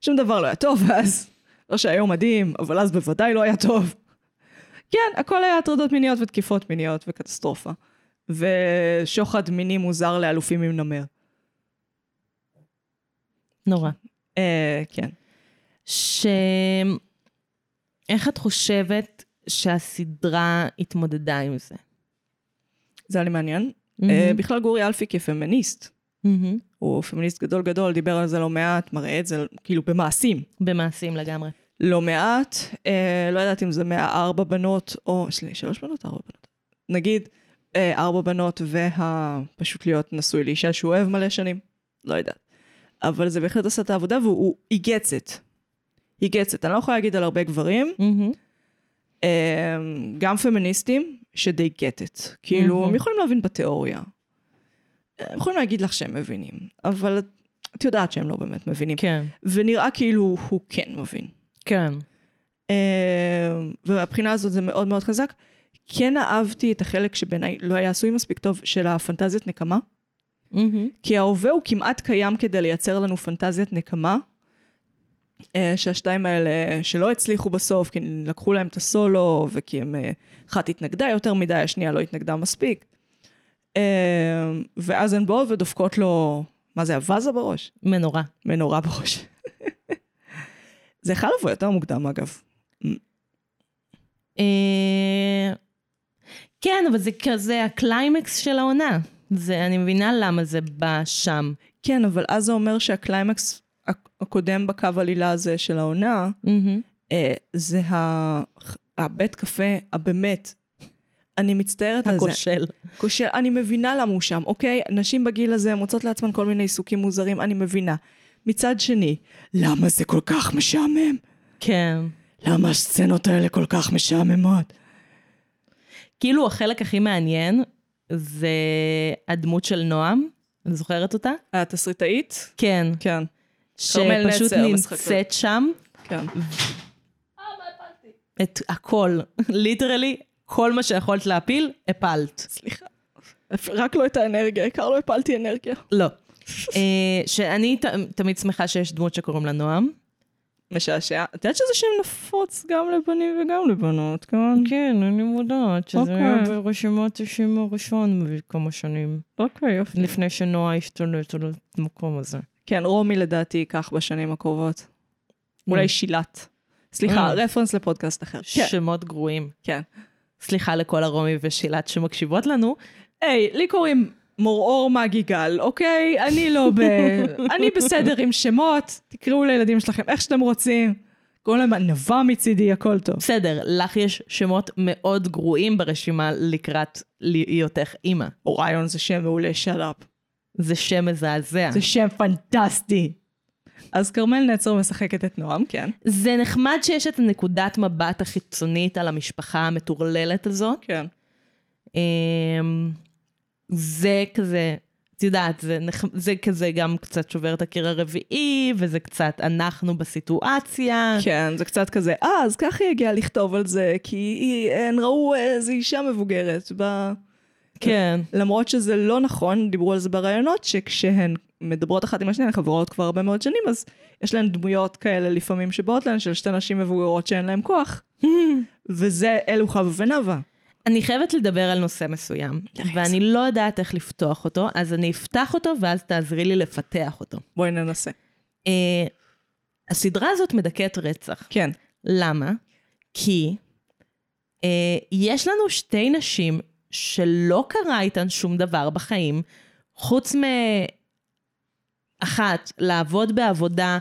שום דבר לא היה טוב אז. לא שהיום מדהים, אבל אז בוודאי לא היה טוב. כן, הכל היה הטרדות מיניות ותקיפות מיניות וקטסטרופה. ושוחד מיני מוזר לאלופים עם נמר.
נורא.
אה, כן.
ש... איך את חושבת שהסדרה התמודדה עם זה?
זה היה לי מעניין.
מהמם.
אה, בכלל גורי אלפי כפמיניסט.
מהמם.
הוא פמיניסט גדול גדול, דיבר על זה לא מעט, מראה את זה כאילו במעשים.
במעשים לגמרי.
לא מעט, אה, לא יודעת אם זה מהארבע בנות, או, יש לי שלוש בנות, ארבע בנות. נגיד, אה, ארבע בנות והפשוט להיות נשוי לאישה שהוא אוהב מלא שנים, לא יודעת. אבל זה בהחלט עשה את העבודה והוא it. he gets it. אני לא יכולה להגיד על הרבה גברים. אה, גם פמיניסטים, get it. כאילו,
מהמם.
הם יכולים להבין בתיאוריה. הם יכולים להגיד לך שהם מבינים, אבל את- יודעת שהם לא באמת מבינים.
כן.
ונראה כאילו הוא כן מבין.
כן.
אה, ומהבחינה הזאת זה מאוד מאוד חזק. כן אהבתי את החלק שבעיניי לא היה עשוי מספיק טוב של הפנטזיית נקמה,
מהמם.
כי ההווה הוא כמעט קיים כדי לייצר לנו פנטזיית נקמה, שהשתיים האלה שלא הצליחו בסוף, כי לקחו להם את הסולו, וכי הם, אה, אחת התנגדה יותר מדי, השנייה לא התנגדה מספיק. אה, ואז הן באות ודופקות לו, מה זה, הווזה בראש?
מנורה.
מנורה בראש. (laughs) זה יכול לבוא יותר מוקדם אגב.
אה, כן, אבל זה כזה הקליימקס של העונה. זה, אני מבינה למה זה בא שם.
כן, אבל אז זה אומר שהקליימקס הק- הקודם בקו עלילה הזה של העונה. אה, זה הבית קפה הבאמת, אני מצטערת על זה.
הכושל.
כושל, אני מבינה למה הוא שם, אוקיי? נשים בגיל הזה מוצאות לעצמן כל מיני עיסוקים מוזרים, אני מבינה. מצד שני, למה זה כל כך משעמם?
כן.
למה הסצנות האלה כל כך משעממות?
כאילו החלק הכי מעניין זה הדמות של נועם. את זוכרת אותה?
התסריטאית?
כן.
כן.
שפשוט נמצאת שם.
כן.
את הכל. ליטרלי, כל מה שיכולת להפיל, הפלת.
סליחה. רק לא את האנרגיה, העיקר לא הפלתי אנרגיה.
לא. אה, שאני תמיד שמחה שיש דמות שקוראים לה נועם.
משעשע. את יודעת שזה שם נפוץ גם לבנים וגם לבנות, כן?
כן, אני מודעת שזה
אוקיי.
היה ברשימת השם הראשון כמה שנים.
אוקיי, יופי.
לפני שנועה השתלט על המקום הזה.
כן, רומי לדעתי ייקח בשנים הקרובות. אולי שילת. סליחה,
Mm.
רפרנס לפודקאסט אחר. כן,
שמות גרועים.
כן.
סליחה לכל הרומי ושילת שמקשיבות לנו.
היי, לי קוראים מורעור מגיגל, אוקיי? אני לא ב... (laughs) אני בסדר עם שמות, תקראו לילדים שלכם איך שאתם רוצים. קוראים להם ענווה מצידי, הכל טוב.
בסדר, לך יש שמות מאוד גרועים ברשימה לקראת היותך אימא.
אוריון זה שם מעולה, שלאפ.
זה שם מזעזע.
זה שם פנטסטי. אז כרמל נצר משחקת את נועם, כן.
זה נחמד שיש את הנקודת מבט החיצונית על המשפחה המטורללת הזאת.
כן.
אמ, זה כזה, את יודעת, זה, נח- זה כזה גם קצת שובר את הקיר הרביעי, וזה קצת אנחנו בסיטואציה.
כן, זה קצת כזה, אה, אז ככה היא הגיעה לכתוב על זה, כי היא, הן ראו איזו אישה מבוגרת. ב...
כן.
למרות שזה לא נכון, דיברו על זה בראיונות, שכשהן מדברות אחת עם השנייה, הן חברות כבר הרבה מאוד שנים, אז יש להן דמויות כאלה לפעמים שבאות להן, של שתי נשים מבוגרות שאין להן כוח. (laughs) וזה אלו חווה ונאווה.
אני חייבת לדבר על נושא מסוים, ואני לא יודעת איך לפתוח אותו, אז אני אפתח אותו ואז תעזרי לי לפתח אותו.
בואי ננסה.
Uh, הסדרה הזאת מדכאת רצח.
כן.
למה? כי uh, יש לנו שתי נשים שלא קרה איתן שום דבר בחיים, חוץ מאחת, לעבוד בעבודה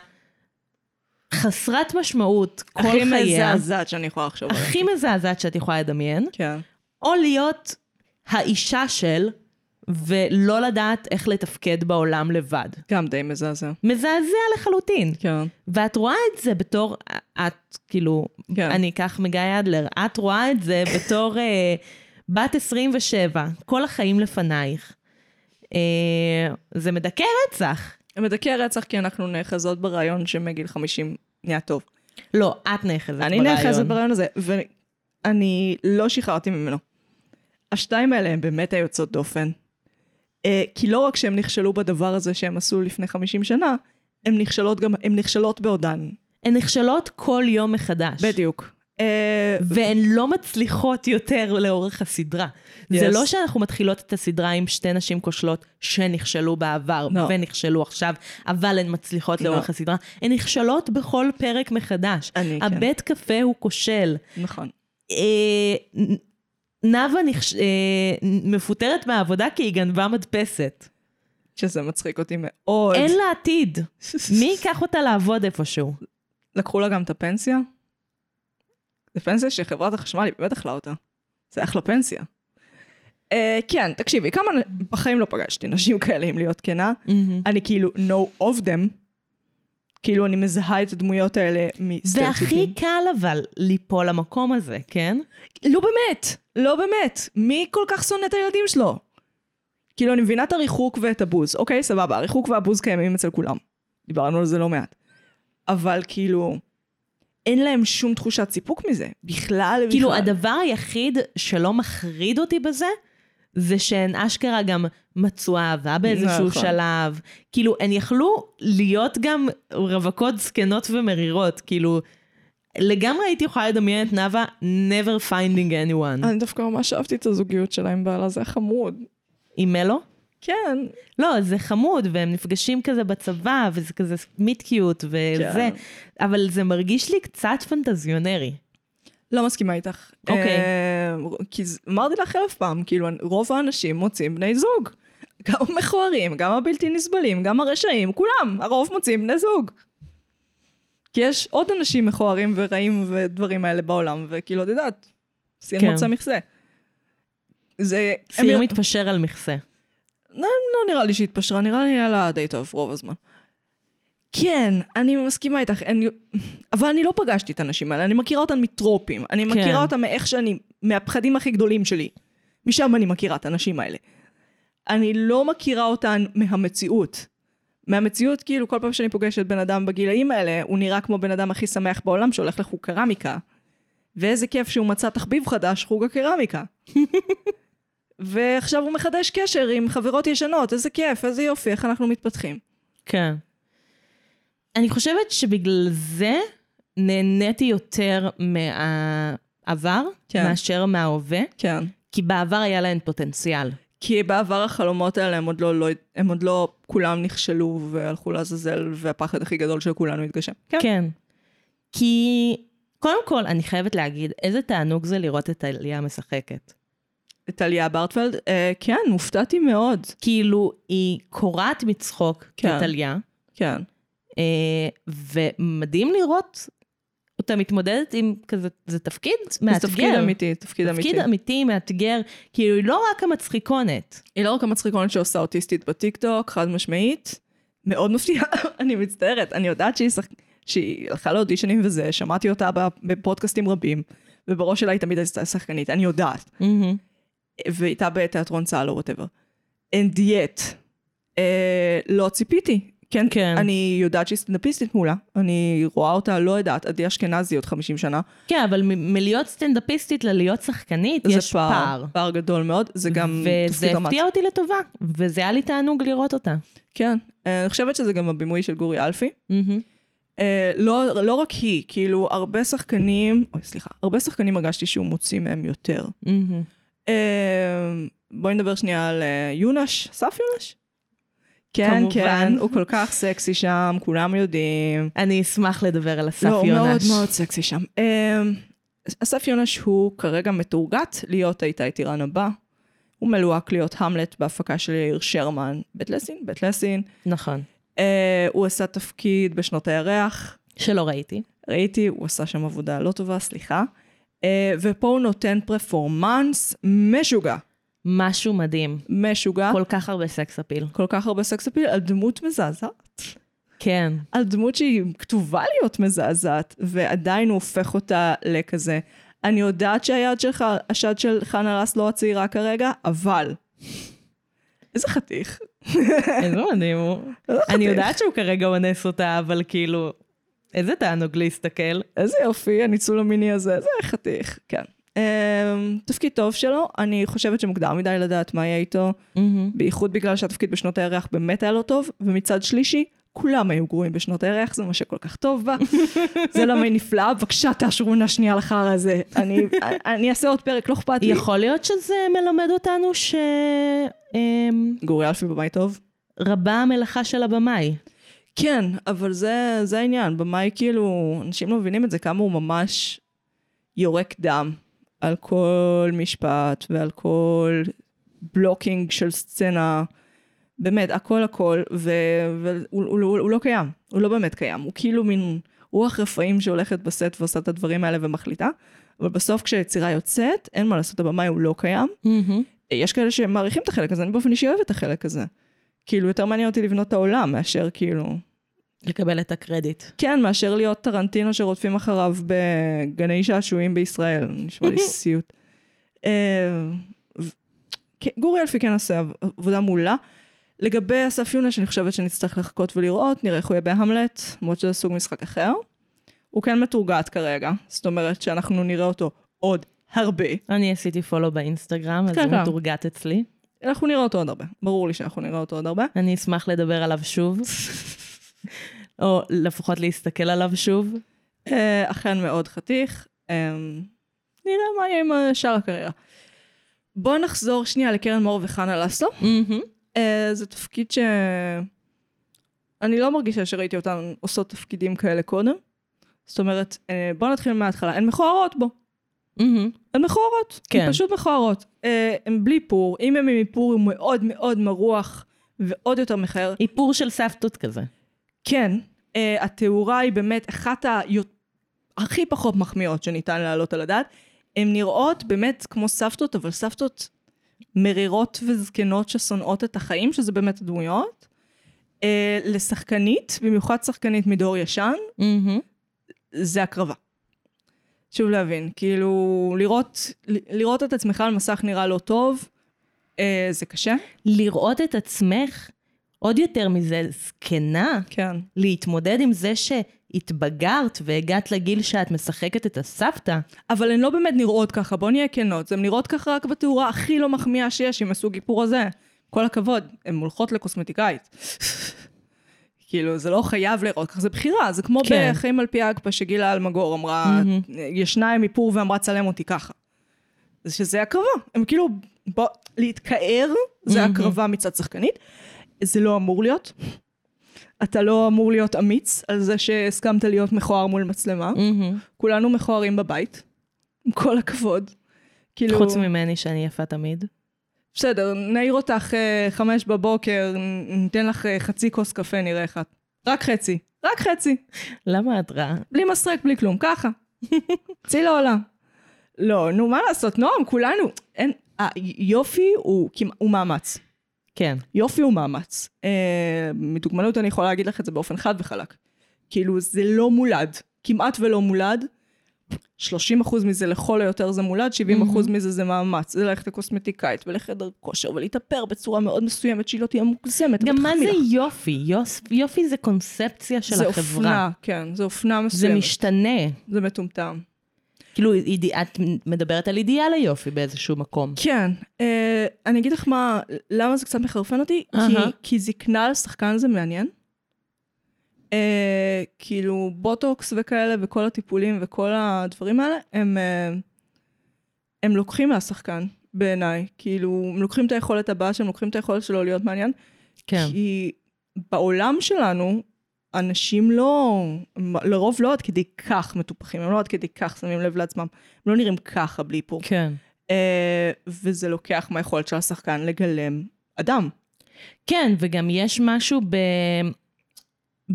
חסרת משמעות כל
הכי
חייה,
מזעזעת שאני יכולה לחשוב עליה.
הכי מזעזעת שאת יכולה לדמיין,
כן.
או להיות האישה של, ולא לדעת איך לתפקד בעולם לבד.
גם די מזעזע.
מזעזע לחלוטין.
כן.
ואת רואה את זה בתור, את, כאילו,
כן.
כן. אני אקח מגיא אדלר, את רואה את זה בתור אה, בת 27, כל החיים לפנייך. אה, זה מדכא רצח.
מדכא רצח כי אנחנו נאחזות ברעיון שמגיל 50 נהיה טוב.
לא, את נאחזת
אני
ברעיון.
נאחזת ברעיון הזה, ואני לא שחררתי ממנו. השתיים האלה הם באמת היוצאות דופן. אה, כי לא רק שהם נכשלו בדבר הזה שהם עשו לפני 50 שנה, הן נכשלות גם, הן נכשלות בעודן.
הן נכשלות כל יום מחדש.
בדיוק. אה,
והן לא מצליחות יותר לאורך הסדרה. Yes. זה. לא שאנחנו מתחילות את הסדרה עם שתי נשים כושלות שנכשלו בעבר
No.
ונכשלו עכשיו, אבל הן מצליחות
No.
לאורך הסדרה. הן נכשלות בכל פרק מחדש.
אני, כן.
הבית קפה הוא כושל.
נכון.
אה, נאוה נכש... אה, מפוטרת מהעבודה כי היא גנבה מדפסת.
שזה מצחיק אותי מאוד.
אין לה עתיד. מי ייקח אותה לעבוד איפשהו?
לקחו לה גם את הפנסיה? זה פנסיה שחברת החשמל היא באמת אכלה אותה. זה אחלה פנסיה. Uh, כן, תקשיבי, כמה, בחיים לא פגשתי נשים כאלה, אם להיות כנה. אני כאילו know of them. כאילו, אני מזהה את הדמויות האלה מסטריאוטיפים.
והכי קל אבל ליפול למקום הזה, כן?
לא באמת, לא באמת. מי כל כך שונא את הילדים שלו? כאילו, אני מבינה את הריחוק ואת הבוז. אוקיי, סבבה, הריחוק והבוז קיימים אצל כולם. דיברנו על זה לא מעט. אבל כאילו, אין להם שום תחושת סיפוק מזה. בכלל, בכלל.
כאילו, הדבר היחיד שלא מחריד אותי בזה, זה שהן אשכרה גם מצאו אהבה באיזשהו
נכון.
שלב. כאילו, הן יכלו להיות גם רווקות זקנות ומרירות. כאילו, לגמרי הייתי יכולה לדמיין את נאוה never finding anyone.
אני דווקא ממש אהבתי את הזוגיות שלה עם בעלה, זה היה חמוד.
עם מלו?
כן.
לא, זה חמוד, והם נפגשים כזה בצבא, וזה כזה מיט קיוט, וזה,
כן.
אבל זה מרגיש לי קצת פנטזיונרי.
לא מסכימה איתך.
אוקיי.
אה, כי אמרתי לך אלף פעם, כאילו, רוב האנשים מוצאים בני זוג. גם המכוערים, גם הבלתי נסבלים, גם הרשעים, כולם, הרוב מוצאים בני זוג. כי יש עוד אנשים מכוערים ורעים ודברים האלה בעולם, וכאילו, את יודעת, סין
כן.
מוצא מכסה. זה...
סיר
הם-
מתפשר על מכסה.
לא, לא נראה לי שהתפשרה, נראה לי היה לה די טוב רוב הזמן. כן, אני מסכימה איתך, אני... אבל אני לא פגשתי את הנשים האלה, אני מכירה אותן מטרופים. אני
כן.
מכירה אותן מאיך שאני, מהפחדים הכי גדולים שלי. משם אני מכירה את הנשים האלה. אני לא מכירה אותן מהמציאות. מהמציאות, כאילו, כל פעם שאני פוגשת בן אדם בגילאים האלה, הוא נראה כמו בן אדם הכי שמח בעולם שהולך לחוג קרמיקה. ואיזה כיף שהוא מצא תחביב חדש, חוג הקרמיקה. ועכשיו הוא מחדש קשר עם חברות ישנות, איזה כיף, איזה יופי, איך אנחנו מתפתחים.
כן. אני חושבת שבגלל זה נהניתי יותר מהעבר,
כן.
מאשר מההווה,
כן.
כי בעבר היה להן פוטנציאל.
כי בעבר החלומות האלה הם עוד לא, לא, הם עוד לא כולם נכשלו והלכו לעזאזל, והפחד הכי גדול של כולנו התגשם. כן.
כן. כי, קודם כל, אני חייבת להגיד, איזה תענוג זה לראות את עלייה משחקת.
טליה ברטפלד, אה, כן, הופתעתי מאוד.
כאילו, היא קורעת מצחוק
כן.
כטליה,
כן.
אה, ומדהים לראות אותה מתמודדת עם כזה, זה תפקיד מאתגר.
זה תפקיד אמיתי, תפקיד אמיתי.
תפקיד אמיתי, מאתגר, כאילו היא לא רק המצחיקונת.
היא לא רק המצחיקונת שעושה אוטיסטית בטיקטוק, חד משמעית. מאוד מפתיעה, (laughs) אני מצטערת. אני יודעת שהיא, שח... שהיא הלכה לאודישנים וזה, שמעתי אותה בפודקאסטים רבים, ובראש שלה היא תמיד הייתה שחקנית, אני יודעת. והייתה בתיאטרון צה"ל או whatever. And yet, אה, לא ציפיתי. כן,
כן.
אני יודעת שהיא סטנדאפיסטית מעולה, אני רואה אותה, לא יודעת, עדי אשכנזי עוד 50 שנה.
כן, אבל מ- מלהיות סטנדאפיסטית ללהיות שחקנית,
זה
יש פער.
פער גדול מאוד, זה גם
וזה. הפתיע אותי לטובה, וזה היה לי תענוג לראות אותה.
כן, אה, אני חושבת שזה גם הבימוי של גורי אלפי.
מהמם.
אה, לא, לא רק היא, כאילו, הרבה שחקנים, אוי, סליחה, הרבה שחקנים הרגשתי שהוא מוציא מהם יותר.
מהמם.
אה, בואי נדבר שנייה על אה, יונש, אסף יונש? כן,
כמובן.
כן, הוא כל כך סקסי שם, כולם יודעים.
אני אשמח לדבר על אסף
לא, הוא מאוד
יונש.
מאוד סקסי שם. אסף יונש הוא כרגע מתורגת להיות האיתי טירן הבא. הוא מלוהק להיות המלט בהפקה של יאיר שרמן. בית לסין? בית לסין.
נכון.
אה, הוא עשה תפקיד בשנות הירח.
שלא ראיתי.
ראיתי, הוא עשה שם עבודה לא טובה, סליחה. אה, ופה הוא נותן פרפורמנס משוגע.
משהו מדהים.
משוגע. כל,
כל כך הרבה סקס אפיל.
כל כך הרבה סקס אפיל על דמות מזעזעת.
כן.
על דמות שהיא כתובה להיות מזעזעת, ועדיין הוא הופך אותה לכזה. אני יודעת שהיד שלך, השד של חנה רס לא הצעירה כרגע, אבל... איזה חתיך.
איזה מדהים הוא. אני יודעת שהוא כרגע אונס אותה, אבל כאילו... איזה תענוג להסתכל.
איזה יופי, הניצול המיני הזה, זה חתיך, כן. אמ, תפקיד טוב שלו, אני חושבת שמוקדם מדי לדעת מה יהיה איתו, בייחוד בגלל שהתפקיד בשנות הירח באמת היה לא טוב, ומצד שלישי, כולם היו גרועים בשנות הירח, זה מה שכל כך טוב בה. (laughs) זה למה היא נפלאה, בבקשה תאשרו עונה שנייה לחרא הזה. אני, אני אעשה עוד פרק, לא אכפת לי.
יכול להיות שזה מלמד אותנו ש... אמ,
גורי אלפי במאי טוב?
רבה המלאכה של הבמאי.
כן, אבל זה, זה העניין, במאי כאילו, אנשים לא מבינים את זה, כמה הוא ממש יורק דם על כל משפט ועל כל blocking של סצנה, באמת, הכל הכל, והוא הוא, הוא, הוא לא קיים, הוא לא באמת קיים, הוא כאילו מין רוח רפאים שהולכת בסט ועושה את הדברים האלה ומחליטה, אבל בסוף כשיצירה יוצאת, אין מה לעשות, הבמאי הוא לא קיים. יש כאלה שמעריכים את החלק הזה, אני באופן אישי אוהבת את החלק הזה. כאילו, יותר מעניין אותי לבנות את העולם מאשר כאילו...
לקבל את הקרדיט.
כן, מאשר להיות טרנטינו שרודפים אחריו בגני שעשועים בישראל, (laughs) נשמע לי סיוט. אה, גורי אלפי כן עושה עב- עבודה מעולה. לגבי אסף יונש, אני חושבת שנצטרך לחכות ולראות, נראה איך הוא יהיה בהמלט, למרות שזה סוג משחק אחר. הוא כן מתורגת כרגע, זאת אומרת שאנחנו נראה אותו עוד הרבה.
אני עשיתי פולו באינסטגרם, אז
כן,
הוא
כן.
מתורגת אצלי.
אנחנו נראה אותו עוד הרבה, ברור לי שאנחנו נראה אותו עוד הרבה.
אני אשמח לדבר עליו שוב. או לפחות להסתכל עליו שוב.
אה, אכן מאוד חתיך. אה, נראה מה יהיה עם שאר הקריירה. בואו נחזור שנייה לקרן מור וחנה לסלו. אה, זה תפקיד ש... אני לא מרגישה שראיתי אותן עושות תפקידים כאלה קודם. זאת אומרת, בואו נתחיל מההתחלה. הן מכוערות בו. הן מכוערות.
כן.
הן פשוט מכוערות. אה, הן בלי פור. אם הן עם איפור הוא מאוד מאוד מרוח ועוד יותר מכער.
איפור של סבתות כזה.
כן, uh, התאורה היא באמת אחת ה... הכי פחות מחמיאות שניתן להעלות על הדעת. הן נראות באמת כמו סבתות, אבל סבתות מרירות וזקנות ששונאות את החיים, שזה באמת הדמויות. Uh, לשחקנית, במיוחד שחקנית מדור ישן, זה הקרבה. שוב להבין, כאילו, לראות, לראות את עצמך על מסך נראה לא טוב, uh, זה קשה.
לראות את עצמך, עוד יותר מזה, זקנה,
כן.
להתמודד עם זה שהתבגרת והגעת לגיל שאת משחקת את הסבתא.
אבל הן לא באמת נראות ככה, בוא נהיה כנות. הן נראות ככה רק בתאורה הכי לא מחמיאה שיש עם הסוג איפור הזה. כל הכבוד, הן הולכות לקוסמטיקאית. כאילו, זה לא חייב לראות ככה, זה בחירה, זה כמו
כן.
בחיים על פי אגפה שגילה אלמגור אמרה, ישנה עם איפור ואמרה צלם אותי ככה. זה שזה הקרבה, הם כאילו, בוא, להתקער זה הקרבה מצד שחקנית. זה לא אמור להיות. אתה לא אמור להיות אמיץ על זה שהסכמת להיות מכוער מול מצלמה. כולנו מכוערים בבית, עם כל הכבוד. כאילו,
חוץ ממני שאני יפה תמיד.
בסדר, נעיר אותך אה, חמש בבוקר, ניתן לך אה, חצי כוס קפה, נראה איך את. רק חצי, רק חצי.
למה את רעה?
בלי מסרק, בלי כלום, ככה. (laughs) צאי לעולם. לא, נו, מה לעשות, נועם, כולנו. אין, היופי הוא, כמעט- הוא מאמץ.
כן.
יופי הוא מאמץ. אה, מדוגמנות אני יכולה להגיד לך את זה באופן חד וחלק. כאילו, זה לא מולד. כמעט ולא מולד. 30% מזה לכל היותר זה מולד, 70% מזה זה מאמץ. זה ללכת לקוסמטיקאית ולחדר כושר ולהתאפר בצורה מאוד מסוימת שהיא לא תהיה מוגזמת.
גם מה זה. יופי? יופי זה קונספציה של
זה
החברה.
אופנה, כן, זה אופנה
זה
מסוימת.
משתנה.
זה מטומטם.
כאילו, את מדברת על אידיאל היופי באיזשהו מקום.
כן, אה, אני אגיד לך מה, למה זה קצת מחרפן אותי? כי. כי זקנה על שחקן זה מעניין. אה, כאילו בוטוקס וכאלה וכל הטיפולים וכל הדברים האלה, הם, אה, הם לוקחים מהשחקן בעיניי. כאילו, הם לוקחים את היכולת הבאה שהם לוקחים את היכולת שלו להיות מעניין.
כן.
כי בעולם שלנו, אנשים לא, לרוב לא עד כדי כך מטופחים, הם לא עד כדי כך שמים לב לעצמם. הם לא נראים ככה בלי איפור.
כן.
אה, וזה לוקח מהיכולת של השחקן לגלם אדם.
כן, וגם יש משהו ב...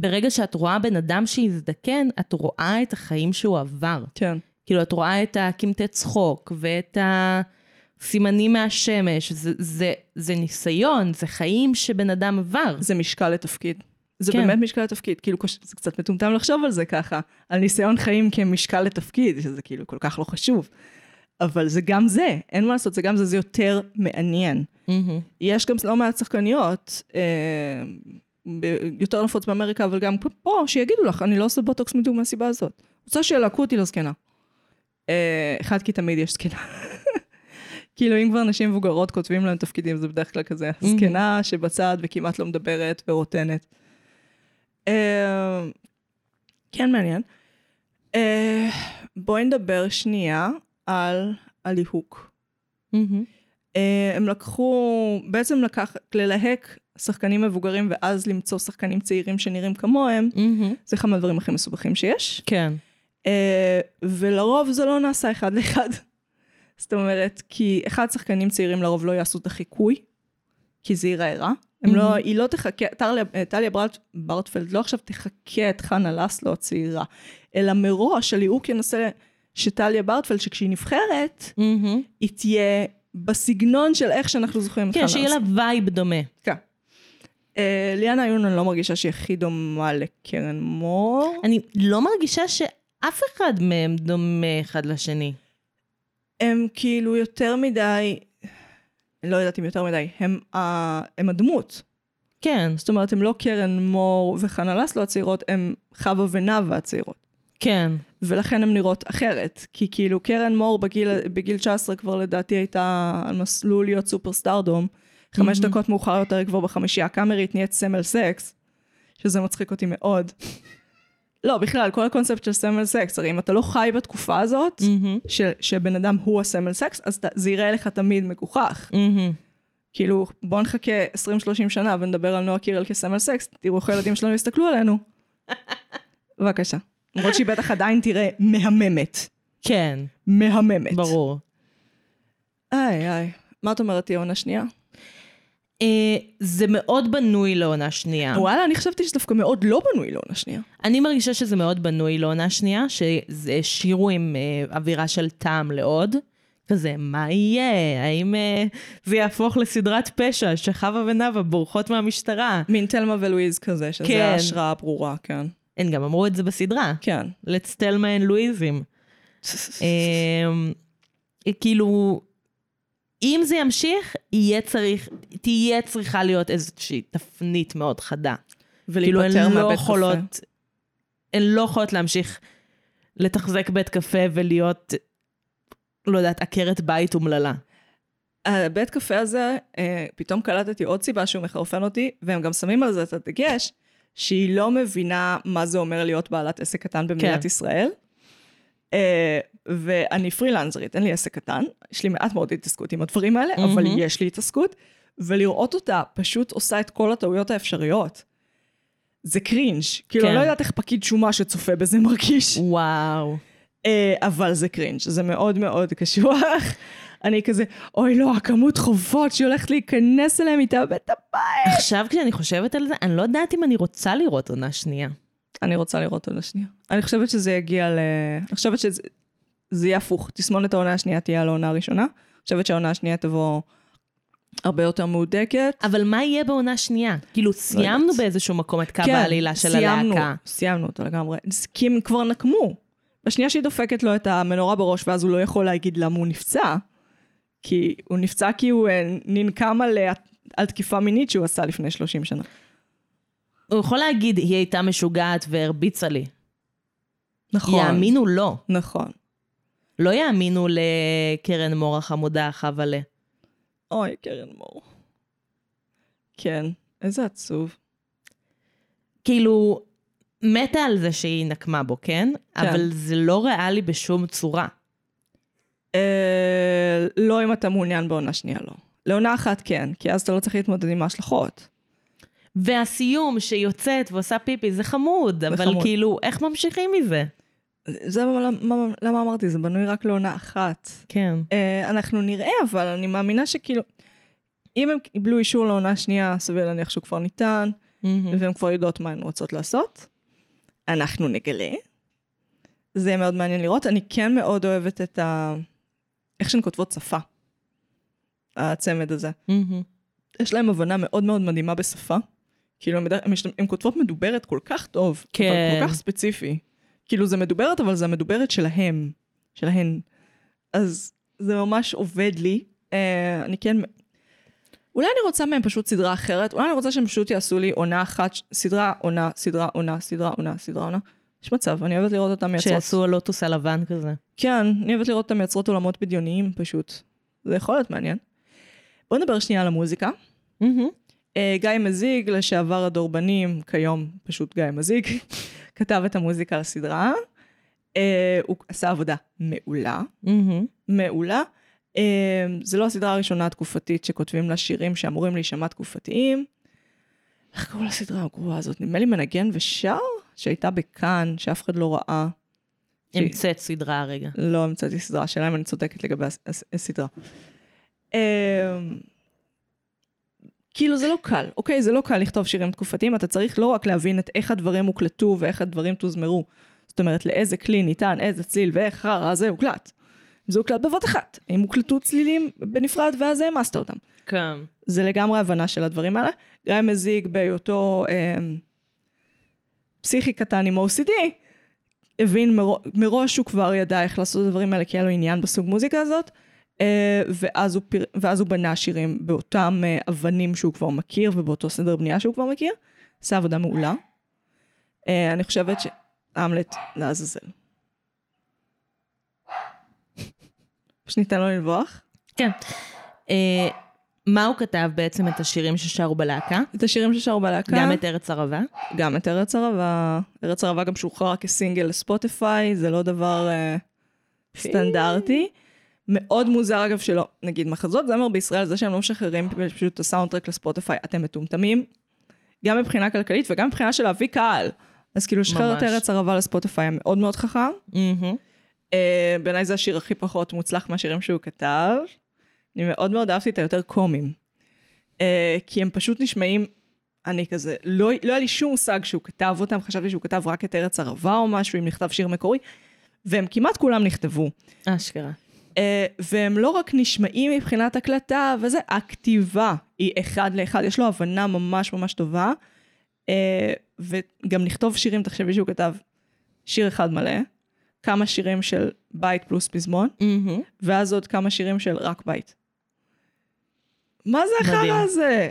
ברגע שאת רואה בן אדם שהזדקן, את רואה את החיים שהוא עבר.
כן.
כאילו, את רואה את הקמטי צחוק ואת הסימנים מהשמש. זה, זה, זה ניסיון, זה חיים שבן אדם עבר.
זה משקל לתפקיד. זה
כן.
באמת משקל לתפקיד. כאילו, זה קצת מטומטם לחשוב על זה ככה, על ניסיון חיים כמשקל לתפקיד, שזה כאילו כל כך לא חשוב. אבל זה גם זה, אין מה לעשות, זה גם זה, זה יותר מעניין.
מהמם.
יש גם לא מעט שחקניות, אה, יותר נפוץ באמריקה, אבל גם פה, שיגידו לך, אני לא עושה בוטוקס בדיוק מהסיבה הזאת. רוצה שילהקו אותי לזקנה. אה, אחד, כי תמיד יש זקנה. (laughs) כאילו, אם כבר נשים מבוגרות כותבים להם תפקידים, זה בדרך כלל כזה, זקנה שבצד וכמעט לא מדברת ורוטנת. אה, כן, מעניין. אה, בואי נדבר שנייה על הליהוק. אה, הם לקחו, בעצם לקח, ללהק שחקנים מבוגרים ואז למצוא שחקנים צעירים שנראים כמוהם,
מהמם.
זה אחד מהדברים הכי מסובכים שיש.
כן.
אה, ולרוב זה לא נעשה אחד לאחד. (laughs) זאת אומרת, כי אחד, שחקנים צעירים לרוב לא יעשו את החיקוי, כי זה ייראה רע. הם לא, היא לא תחקה, טליה, טליה ברט, ברטפלד לא עכשיו תחקה את חנה לסלו הצעירה, אלא מראש הליהוק ינסה שטליה ברטפלד, שכשהיא נבחרת,
מהמם.
היא תהיה בסגנון של איך שאנחנו זוכרים את חנה
כן,
לסלו.
שיהיה לה vibe דומה.
כן. אה, ליאנה יון, אני לא מרגישה שהיא הכי דומה לקרן מור.
אני לא מרגישה שאף אחד מהם דומה אחד לשני.
הם כאילו יותר מדי, לא יודעת אם יותר מדי, הם, ה, הם הדמות.
כן,
זאת אומרת, הם לא קרן מור וחנה לסלו הצעירות, הם חווה ונאווה הצעירות.
כן.
ולכן הן נראות אחרת. כי כאילו קרן מור בגיל, בגיל 19 כבר לדעתי הייתה על מסלול להיות super stardom. חמש דקות מאוחר יותר היא כבר בחמישייה הקאמרית נהיית סמל סקס, שזה מצחיק אותי מאוד. לא, בכלל, כל הקונספט של סמל סקס, הרי אם אתה לא חי בתקופה הזאת,
מהמם.
ש, שבן אדם הוא הסמל סקס, אז אתה, זה יראה לך תמיד מגוחך.
מהמם.
כאילו, בוא נחכה 20-30 שנה ונדבר על נועה קירל כסמל סקס, תראו איך הילדים שלנו יסתכלו עלינו. (laughs) בבקשה. למרות שהיא בטח עדיין תראה מהממת.
כן,
מהממת.
ברור.
איי איי. מה את אומרת, תהיה עונה שנייה?
אה, זה מאוד בנוי לעונה שנייה.
וואלה, אני חשבתי שדווקא מאוד לא בנוי לעונה שנייה.
אני מרגישה שזה מאוד בנוי לעונה שנייה, שהשאירו עם אה, אווירה של טעם לעוד. כזה, מה יהיה? האם אה, זה יהפוך לסדרת פשע שחווה ונאווה בורחות מהמשטרה?
מין תלמה ולואיז כזה, שזה
כן.
ההשראה הברורה, כן.
הן גם אמרו את זה בסדרה.
כן.
Let's tell my לואיזים. (laughs) אמ, כאילו, אם זה ימשיך, יהיה צריך, תהיה צריכה להיות איזושהי תפנית מאוד חדה. כאילו, הן לא יכולות,
קפה.
הן לא יכולות להמשיך לתחזק בית קפה ולהיות, לא יודעת, עקרת בית אומללה.
הבית קפה הזה, אה, פתאום קלטתי עוד סיבה שהוא מחרפן אותי, והם גם שמים על זה את הדגש, שהיא לא מבינה מה זה אומר להיות בעלת עסק קטן במדינת
כן.
ישראל. ואני פרילנסרית, אין לי עסק קטן, יש לי מעט מאוד התעסקות עם הדברים האלה, אבל
מהמם.
יש לי התעסקות, ולראות אותה פשוט עושה את כל הטעויות האפשריות. זה קרינג', כאילו,
כן.
אני לא יודעת איך פקיד שומה שצופה בזה מרגיש.
וואו.
אה, אבל זה קרינג', זה מאוד מאוד קשוח. (laughs) אני כזה, אוי לא, הכמות חובות שהיא הולכת להיכנס אליהם, היא תאבד את הבית.
עכשיו כשאני חושבת על זה, אני לא יודעת אם אני רוצה לראות עונה שנייה.
אני רוצה לראות עונה שנייה. אני חושבת שזה יגיע ל... אני חושבת שזה זה יהיה הפוך. תסמונת העונה השנייה תהיה על העונה הראשונה. אני חושבת שהעונה השנייה תבוא הרבה יותר מהודקת.
אבל מה יהיה בעונה שנייה? כאילו, סיימנו
יודעת.
באיזשהו מקום את קו
כן,
העלילה של
סיימנו,
הלהקה.
סיימנו אותו לגמרי. כי הם כבר נקמו. בשנייה שהיא דופקת לו את המנורה בראש, ואז הוא לא יכול להגיד למה הוא נפצע. כי הוא נפצע כי הוא אה, ננקם על, אה, על תקיפה מינית שהוא עשה לפני 30 שנה.
הוא יכול להגיד, היא הייתה משוגעת והרביצה לי.
נכון.
יאמינו לו.
נכון.
לא יאמינו לקרן מור החמודה חבלה.
אוי, קרן מור. כן, איזה עצוב.
כאילו, מתה על זה שהיא נקמה בו, כן?
כן.
אבל זה לא ריאלי בשום צורה.
אה, לא אם אתה מעוניין בעונה שנייה, לא. לעונה אחת כן, כי אז אתה לא צריך להתמודד עם ההשלכות.
והסיום שהיא יוצאת ועושה פיפי, זה חמוד, אבל
חמוד.
כאילו, איך ממשיכים מזה?
זה למה, למה אמרתי, זה בנוי רק לעונה אחת.
כן.
אה, אנחנו נראה, אבל אני מאמינה שכאילו, אם הם קיבלו אישור לעונה שנייה, סביר להניח שהוא כבר ניתן,
מהמם.
והן כבר יודעות מה הן רוצות לעשות. אנחנו נגלה. זה מאוד מעניין לראות. אני כן מאוד אוהבת את ה... איך שהן כותבות שפה. הצמד הזה.
מהמם.
יש להם הבנה מאוד מאוד מדהימה בשפה. כאילו, הן כותבות מדוברת כל כך טוב,
כן.
אבל כל כך ספציפי. כאילו, זה מדוברת, אבל זה המדוברת שלהם, שלהן. אז זה ממש עובד לי. אה, אני כן... אולי אני רוצה מהם פשוט סדרה אחרת, אולי אני רוצה שהם פשוט יעשו לי עונה אחת, ש- סדרה, עונה, סדרה, עונה, סדרה, עונה, סדרה, עונה. יש מצב, אני אוהבת לראות אותם מייצרות.
שיעשו הלוטוס הלבן כזה.
כן, אני אוהבת לראות אותם מייצרות עולמות בדיוניים פשוט. זה יכול להיות מעניין. בואו נדבר שנייה על המוזיקה. אה, גיא מזיג, לשעבר הדורבנים, כיום פשוט גיא מזיג, (laughs) כתב את המוזיקה לסדרה. אה, הוא עשה עבודה מעולה, מעולה. אה, זה לא הסדרה הראשונה התקופתית שכותבים לה שירים שאמורים להישמע תקופתיים. איך קראו לסדרה הגרועה הזאת? נדמה לי מנגן ושר? שהייתה בכאן, שאף אחד לא ראה.
המצאת סדרה הרגע.
לא המצאתי סדרה, השאלה אם אני צודקת לגבי הס- הס- הסדרה. אמ, כאילו זה לא קל, אוקיי? זה לא קל לכתוב שירים תקופתיים, אתה צריך לא רק להבין את איך הדברים הוקלטו ואיך הדברים תוזמרו. זאת אומרת, לאיזה כלי ניתן, איזה צליל ואיך חרא זה הוקלט. זה הוקלט בבת אחת. אם הוקלטו צלילים בנפרד ואז העמסת אותם.
כן.
זה לגמרי הבנה של הדברים האלה. גיא מזיג בהיותו אה, פסיכי קטן עם OCD, הבין מרו, מראש הוא כבר ידע איך לעשות את הדברים האלה, כי היה לו עניין בסוג מוזיקה הזאת, ואז, הוא פיר, ואז הוא בנה שירים באותם אה, אבנים שהוא כבר מכיר ובאותו סדר בנייה שהוא כבר מכיר. עשה עבודה מעולה. אה, אני חושבת שהמלט לעזאזל. פשוט ניתן לו לנבוח.
כן. אה, מה הוא כתב בעצם את השירים ששרו בלהקה?
את השירים ששרו בלהקה.
גם את ארץ ערבה?
גם את ארץ ערבה. ארץ ערבה גם שוחרר כסינגל לספוטיפיי, זה לא דבר אה, סטנדרטי. מאוד מוזר אגב שלא, נגיד מחזות זמר בישראל, זה שהם לא משחררים פשוט את הסאונדטרק לספוטיפיי, אתם מטומטמים, גם מבחינה כלכלית וגם מבחינה של להביא קהל. אז כאילו לשחרר את. ארץ ערבה לספוטיפיי היה מאוד מאוד חכם. אה, בעיניי זה השיר הכי פחות מוצלח מהשירים שהוא כתב. אני מאוד מאוד אהבתי את היותר קומיים. אה, כי הם פשוט נשמעים, אני כזה, לא, לא היה לי שום מושג שהוא כתב אותם, חשבתי שהוא כתב רק את ארץ ערבה או משהו, אם נכתב שיר מקורי, והם כמעט כולם נכתבו.
אשכרה.
אה, והם לא רק נשמעים מבחינת הקלטה, וזה, הכתיבה היא אחד לאחד, יש לו הבנה ממש ממש טובה. אה, וגם לכתוב שירים, תחשבי שהוא כתב שיר אחד מלא, כמה שירים של בית פלוס פזמון, ואז עוד כמה שירים של רק בית. מה זה. החרא הזה?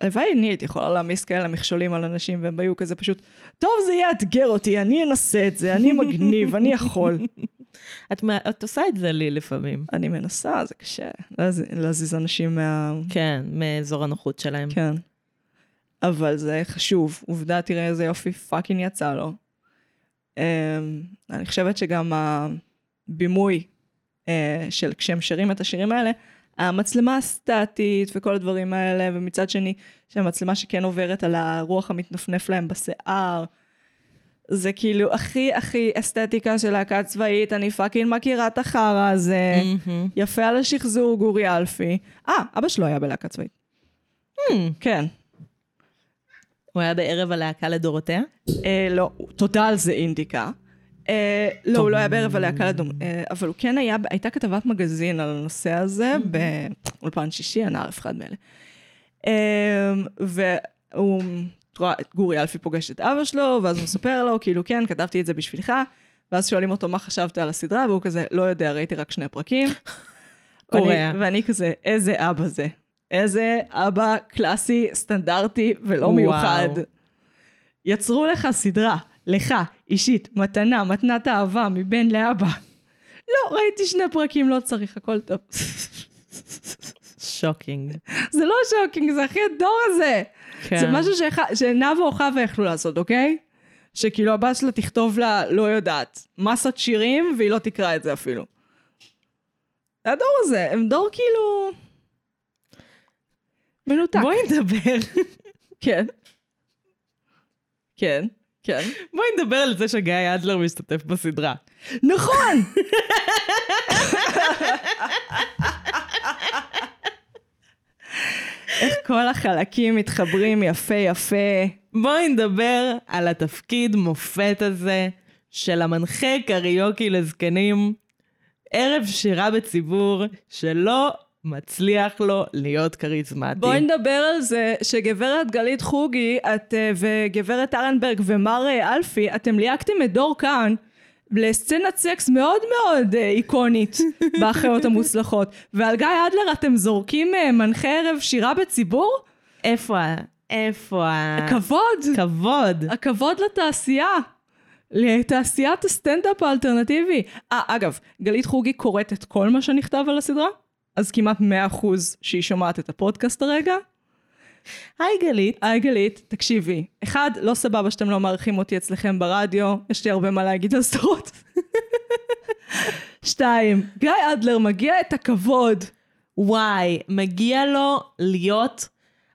הלוואי אני הייתי יכולה להעמיס כאלה מכשולים על אנשים, והם היו כזה פשוט, טוב, זה יאתגר אותי, אני אנסה את זה, אני מגניב, אני יכול. (laughs)
את, את עושה את זה לי לפעמים.
אני מנסה, זה קשה, להזיז, להזיז אנשים מה...
כן, מאזור הנוחות שלהם.
כן. אבל זה חשוב. עובדה, תראה איזה יופי פאקינג יצא לו. Um, אני חושבת שגם הבימוי uh, של כשהם שרים את השירים האלה, המצלמה הסטטית וכל הדברים האלה, ומצד שני, שהמצלמה שכן עוברת על הרוח המתנפנף להם בשיער, זה כאילו הכי הכי אסתטיקה של להקה צבאית, אני פאקינג מכירה את החרא הזה.
מהמם.
יפה על השחזור, גורי אלפי. אה, אבא שלו היה בלהקה צבאית. כן.
הוא היה בערב הלהקה לדורותיה?
אה, לא, תודה על זה אינדיקה. אה, לא, הוא לא היה בערב הלהקה לדום, אה, אבל הוא כן היה, הייתה כתבת מגזין על הנושא הזה באולפן שישי, הנער אחד מאלה. אה, והוא, את רואה, גורי אלפי פוגש את אבא שלו, ואז הוא מספר לו, כאילו, כן, כתבתי את זה בשבילך, ואז שואלים אותו מה חשבת על הסדרה, והוא כזה, לא יודע, ראיתי רק שני פרקים. (laughs)
קורע.
ואני- ואני כזה, איזה אבא זה. איזה אבא קלאסי, סטנדרטי ולא
וואו.
מיוחד. יצרו לך סדרה, לך, אישית, מתנה, מתנת אהבה, מבן לאבא. לא, ראיתי שני פרקים, לא צריך, הכל טוב. (laughs)
shocking.
זה לא shocking, זה הכי הדור הזה.
כן.
זה משהו שנאוה או חווה יכלו לעשות, אוקיי? שכאילו הבת שלה תכתוב לה, לא יודעת, מסת שירים, והיא לא תקרא את זה אפילו. הדור הזה, הם דור כאילו... מנותק.
בואי נדבר.
כן. כן, כן.
בואי נדבר על זה שגיא אדלר משתתף בסדרה.
נכון! (laughs) איך כל החלקים מתחברים יפה יפה.
בואי נדבר על התפקיד מופת הזה של המנחה קריוקי לזקנים, ערב שירה בציבור שלא מצליח לו להיות כריזמטי.
בואי נדבר על זה שגברת גלית חוגי את, אה, וגברת ארנברג ומר אה, אלפי, אתם ליהקתם את דור כאן לסצנת סקס מאוד מאוד אה, איקונית (laughs) באחיות המוצלחות. ועל גיא אדלר אתם זורקים אה, מנחה ערב שירה בציבור?
איפה. איפה ה...
כבוד.
כבוד.
הכבוד לתעשייה. לתעשיית הסטנדאפ האלטרנטיבי. אה, אגב, גלית חוגי קוראת את כל מה שנכתב על הסדרה, אז כמעט 100% שהיא שומעת את הפודקאסט הרגע.
היי גלית.
היי גלית, תקשיבי. אחד, לא סבבה שאתם לא מארחים אותי אצלכם ברדיו, יש לי הרבה מה להגיד על סדרות. שתיים, גיא אדלר מגיע את הכבוד.
וואי, מגיע לו להיות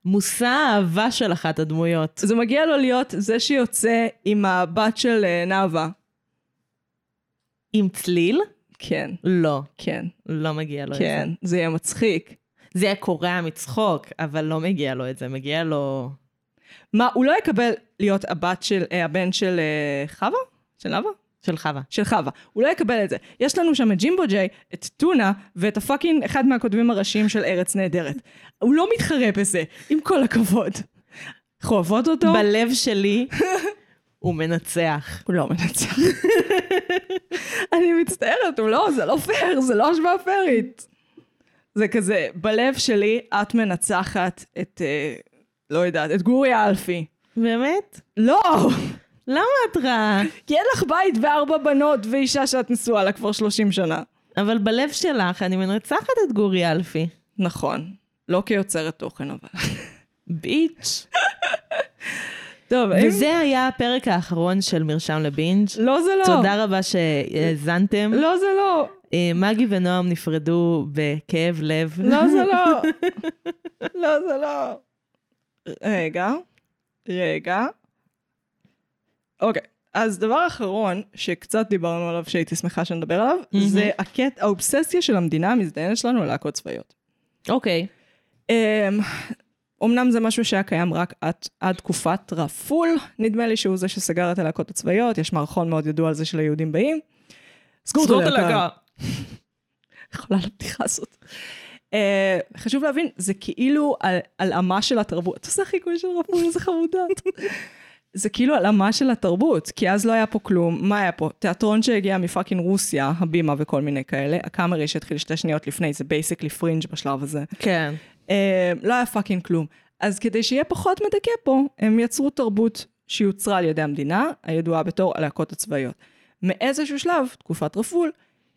מושא האהבה של אחת הדמויות.
זה מגיע לו להיות זה שיוצא עם הבת של אה, נאוה.
עם צליל?
כן,
לא,
כן,
לא מגיע לו
כן,
את זה.
זה יהיה מצחיק.
זה יהיה קורע מצחוק, אבל לא מגיע לו את זה, מגיע לו...
מה, הוא לא יקבל להיות הבת של, אה, הבן של אה, חווה? של נאוה?
של חווה.
של חווה. הוא לא יקבל את זה. יש לנו שם את ג'ימבו ג'יי, את טונה, ואת ה fucking אחד מהכותבים הראשיים של ארץ נהדרת. הוא לא מתחרה בזה, עם כל הכבוד. אנחנו אוהבות אותו?
בלב שלי הוא מנצח.
הוא לא מנצח. (laughs) אני מצטערת, הוא לא, זה לא פייר, זה לא השוואה פיירית. זה כזה, בלב שלי את מנצחת את, אה, לא יודעת, את גורי אלפי.
באמת?
לא!
למה את רעה?
כי אין לך בית וארבע בנות ואישה שאת נשואה לה כבר 30 שנה.
אבל בלב שלך אני מנצחת את גורי אלפי.
נכון. לא כיוצרת תוכן אבל.
ביץ'.
טוב, אם...
וזה היה הפרק האחרון של מרשם לבינג'.
לא זה לא.
תודה רבה שהאזנתם.
לא זה לא.
אה, מגי ונועם נפרדו בכאב לב.
לא זה לא. (laughs) לא זה לא. רגע. רגע. אוקיי. אז דבר אחרון שקצת דיברנו עליו שהייתי שמחה שנדבר עליו,
מהמם.
זה הקט, האובססיה של המדינה המזדיינת שלנו ללהקות צבאיות.
אוקיי.
אמ, אמנם זה משהו שהיה קיים רק עד, עד תקופת רפול, נדמה לי שהוא זה שסגר את הלהקות הצבאיות, יש מערכון מאוד ידוע על זה של היהודים באים. סגור את הלהקה. (laughs) יכולה לבדיחה הזאת. אה, חשוב להבין, זה כאילו על- הלאמה של התרבות. אתה עושה חיקוי של רפול, איזה חמודות. זה כאילו הלאמה של התרבות, כי אז לא היה פה כלום. מה היה פה? תיאטרון שהגיע מ fucking רוסיה, הבימה וכל מיני כאלה. הקאמרי שהתחיל שתי שניות לפני, זה basically פרינג' בשלב הזה.
כן.
לא היה fucking כלום. אז כדי שיהיה פחות מדכא פה, הם יצרו תרבות שיוצרה על ידי המדינה, הידועה בתור הלהקות הצבאיות. מאיזשהו שלב, תקופת רפול,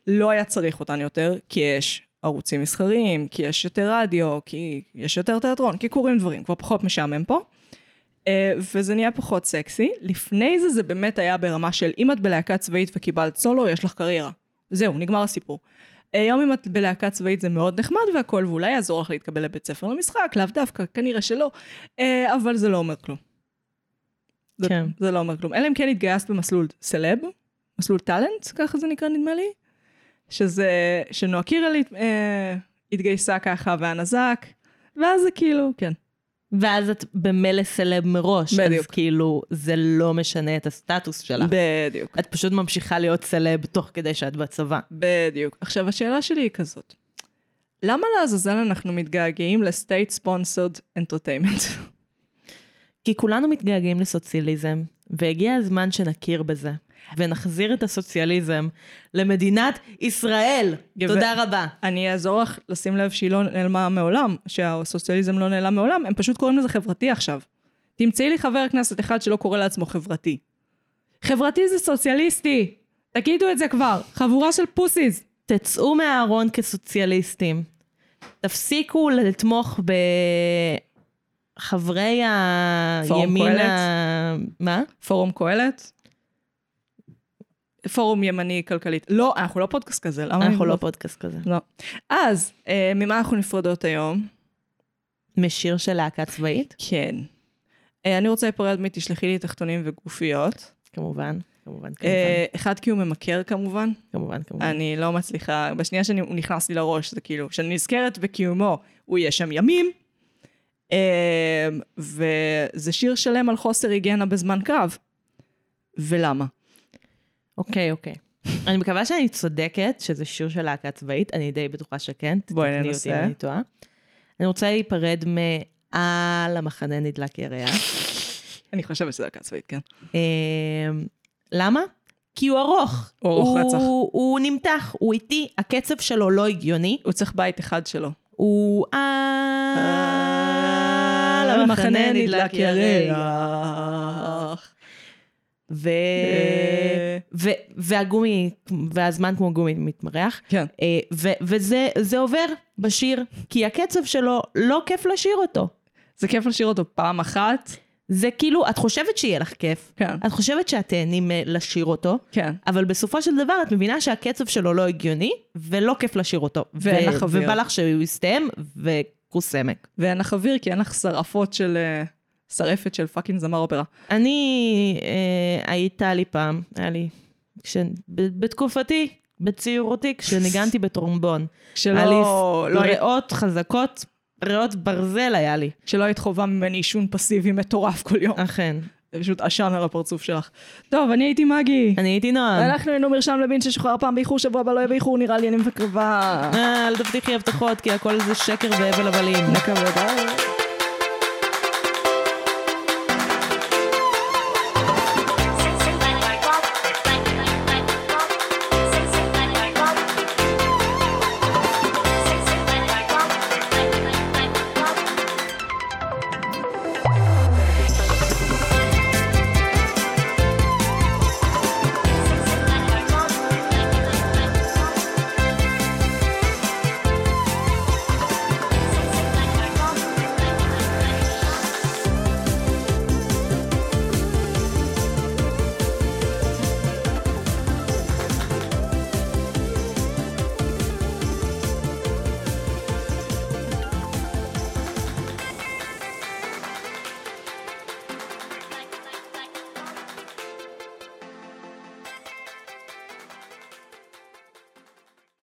לא היה צריך אותן יותר, כי יש ערוצים מסחריים, כי יש יותר רדיו, כי יש יותר תיאטרון, כי קורים דברים, כבר פחות משעמם פה. אה, וזה נהיה פחות סקסי. לפני זה זה באמת היה ברמה של אם את בלהקה צבאית וקיבלת סולו, יש לך קריירה. זהו, נגמר הסיפור. היום אם את בלהקה צבאית זה מאוד נחמד והכל, ואולי יעזור לך להתקבל לבית ספר למשחק, לאו דווקא, כנראה שלא, אה, אבל זה לא אומר כלום. זה,
כן.
זה לא אומר כלום. אלא אם כן התגייסת במסלול סלב, מסלול טאלנט, ככה זה נקרא נדמה לי, שזה, שנועה קירל אה, התגייסה ככה והנזק, ואז זה כאילו, כן.
ואז את במילא סלב מראש. אז
בדיוק.
כאילו, זה לא משנה את הסטטוס שלך.
בדיוק.
את פשוט ממשיכה להיות סלב תוך כדי שאת בצבא.
בדיוק. עכשיו, השאלה שלי היא כזאת. למה לעזאזל אנחנו מתגעגעים ל-state sponsored entertainment?
כי כולנו מתגעגעים לסוציאליזם, והגיע הזמן שנכיר בזה, ונחזיר את הסוציאליזם למדינת ישראל.
גברת-
תודה רבה.
אני אעזור לך לשים לב שהיא לא נעלמה מעולם, שהסוציאליזם לא נעלם מעולם, הם פשוט קוראים לזה חברתי עכשיו. תמצאי לי חבר כנסת אחד שלא קורא לעצמו חברתי. חברתי זה סוציאליסטי! תגידו את זה כבר, חבורה של פוסיס.
תצאו מהארון כסוציאליסטים. תפסיקו לתמוך בחברי הימין? ה... מה?
פורום קהלת? פורום ימני כלכלית. לא, אנחנו לא פודקאסט כזה, למה?
אנחנו
אני
לא פודקאסט כזה.
לא. אז, אה, ממה אנחנו נפרדות היום?
משיר של להקה צבאית?
כן. אה, אני רוצה להיפרד מתשלחי לי תחתונים וגופיות.
כמובן, כמובן, כמובן,
אה, אחד כי הוא ממכר כמובן.
כמובן, כמובן.
אני לא מצליחה, בשנייה שהוא נכנס לי לראש, זה כאילו, כשאני נזכרת בקיומו, הוא יהיה שם ימים. אה, וזה שיר שלם על חוסר היגיינה בזמן קרב. ולמה?
אוקיי, אוקיי. אני מקווה שאני צודקת, שזה שיר של להקה צבאית, אני די בטוחה שכן.
בואי ננסה.
אותי אם אני טועה. אני רוצה להיפרד מעל המחנה נדלק ירח.
אני חושבת שזה הקה צבאית, כן.
אה, למה? כי הוא ארוך.
הוא ארוך רצח.
הוא, נמתח, הוא איטי, הקצב שלו לא הגיוני.
הוא צריך בית אחד שלו.
הוא... אה... למחנה נדלק ירח. ו... ו... והגומי, והזמן כמו גומי מתמרח.
כן.
אה, ו... וזה זה עובר בשיר, כי הקצב שלו, לא כיף לשיר אותו.
זה כיף לשיר אותו פעם אחת.
זה כאילו, את חושבת שיהיה לך כיף.
כן.
את חושבת שאת תהני לשיר אותו.
כן.
אבל בסופו של דבר את מבינה שהקצב שלו לא הגיוני, ולא כיף לשיר אותו.
ואין לך אוויר.
ובא לך שהוא יסתיים, וכוס עמק.
ואין לך אוויר כי אין לך שרפות של... שרפת של פאקינג זמר אופרה.
אני, אה, הייתה לי פעם, היה לי, כש, ב, בתקופתי, בצעירותי, כשניגנתי בטרומבון.
כשלא
היה לי
לא היית-
ריאות חזקות, ריאות ברזל היה לי,
שלא היית חובה ממני עישון פסיבי מטורף כל יום.
אכן.
זה פשוט עשן על הפרצוף שלך. טוב, אני הייתי מגי.
אני הייתי נועם.
אנחנו היינו מרשם לבין ששוחרר פעם באיחור, שבוע הבא לא יהיה באיחור, נראה לי אני מקווה.
אה, אל תבטיחי הבטחות, כי הכל זה שקר והבל הבלים.
נקווה, ביי.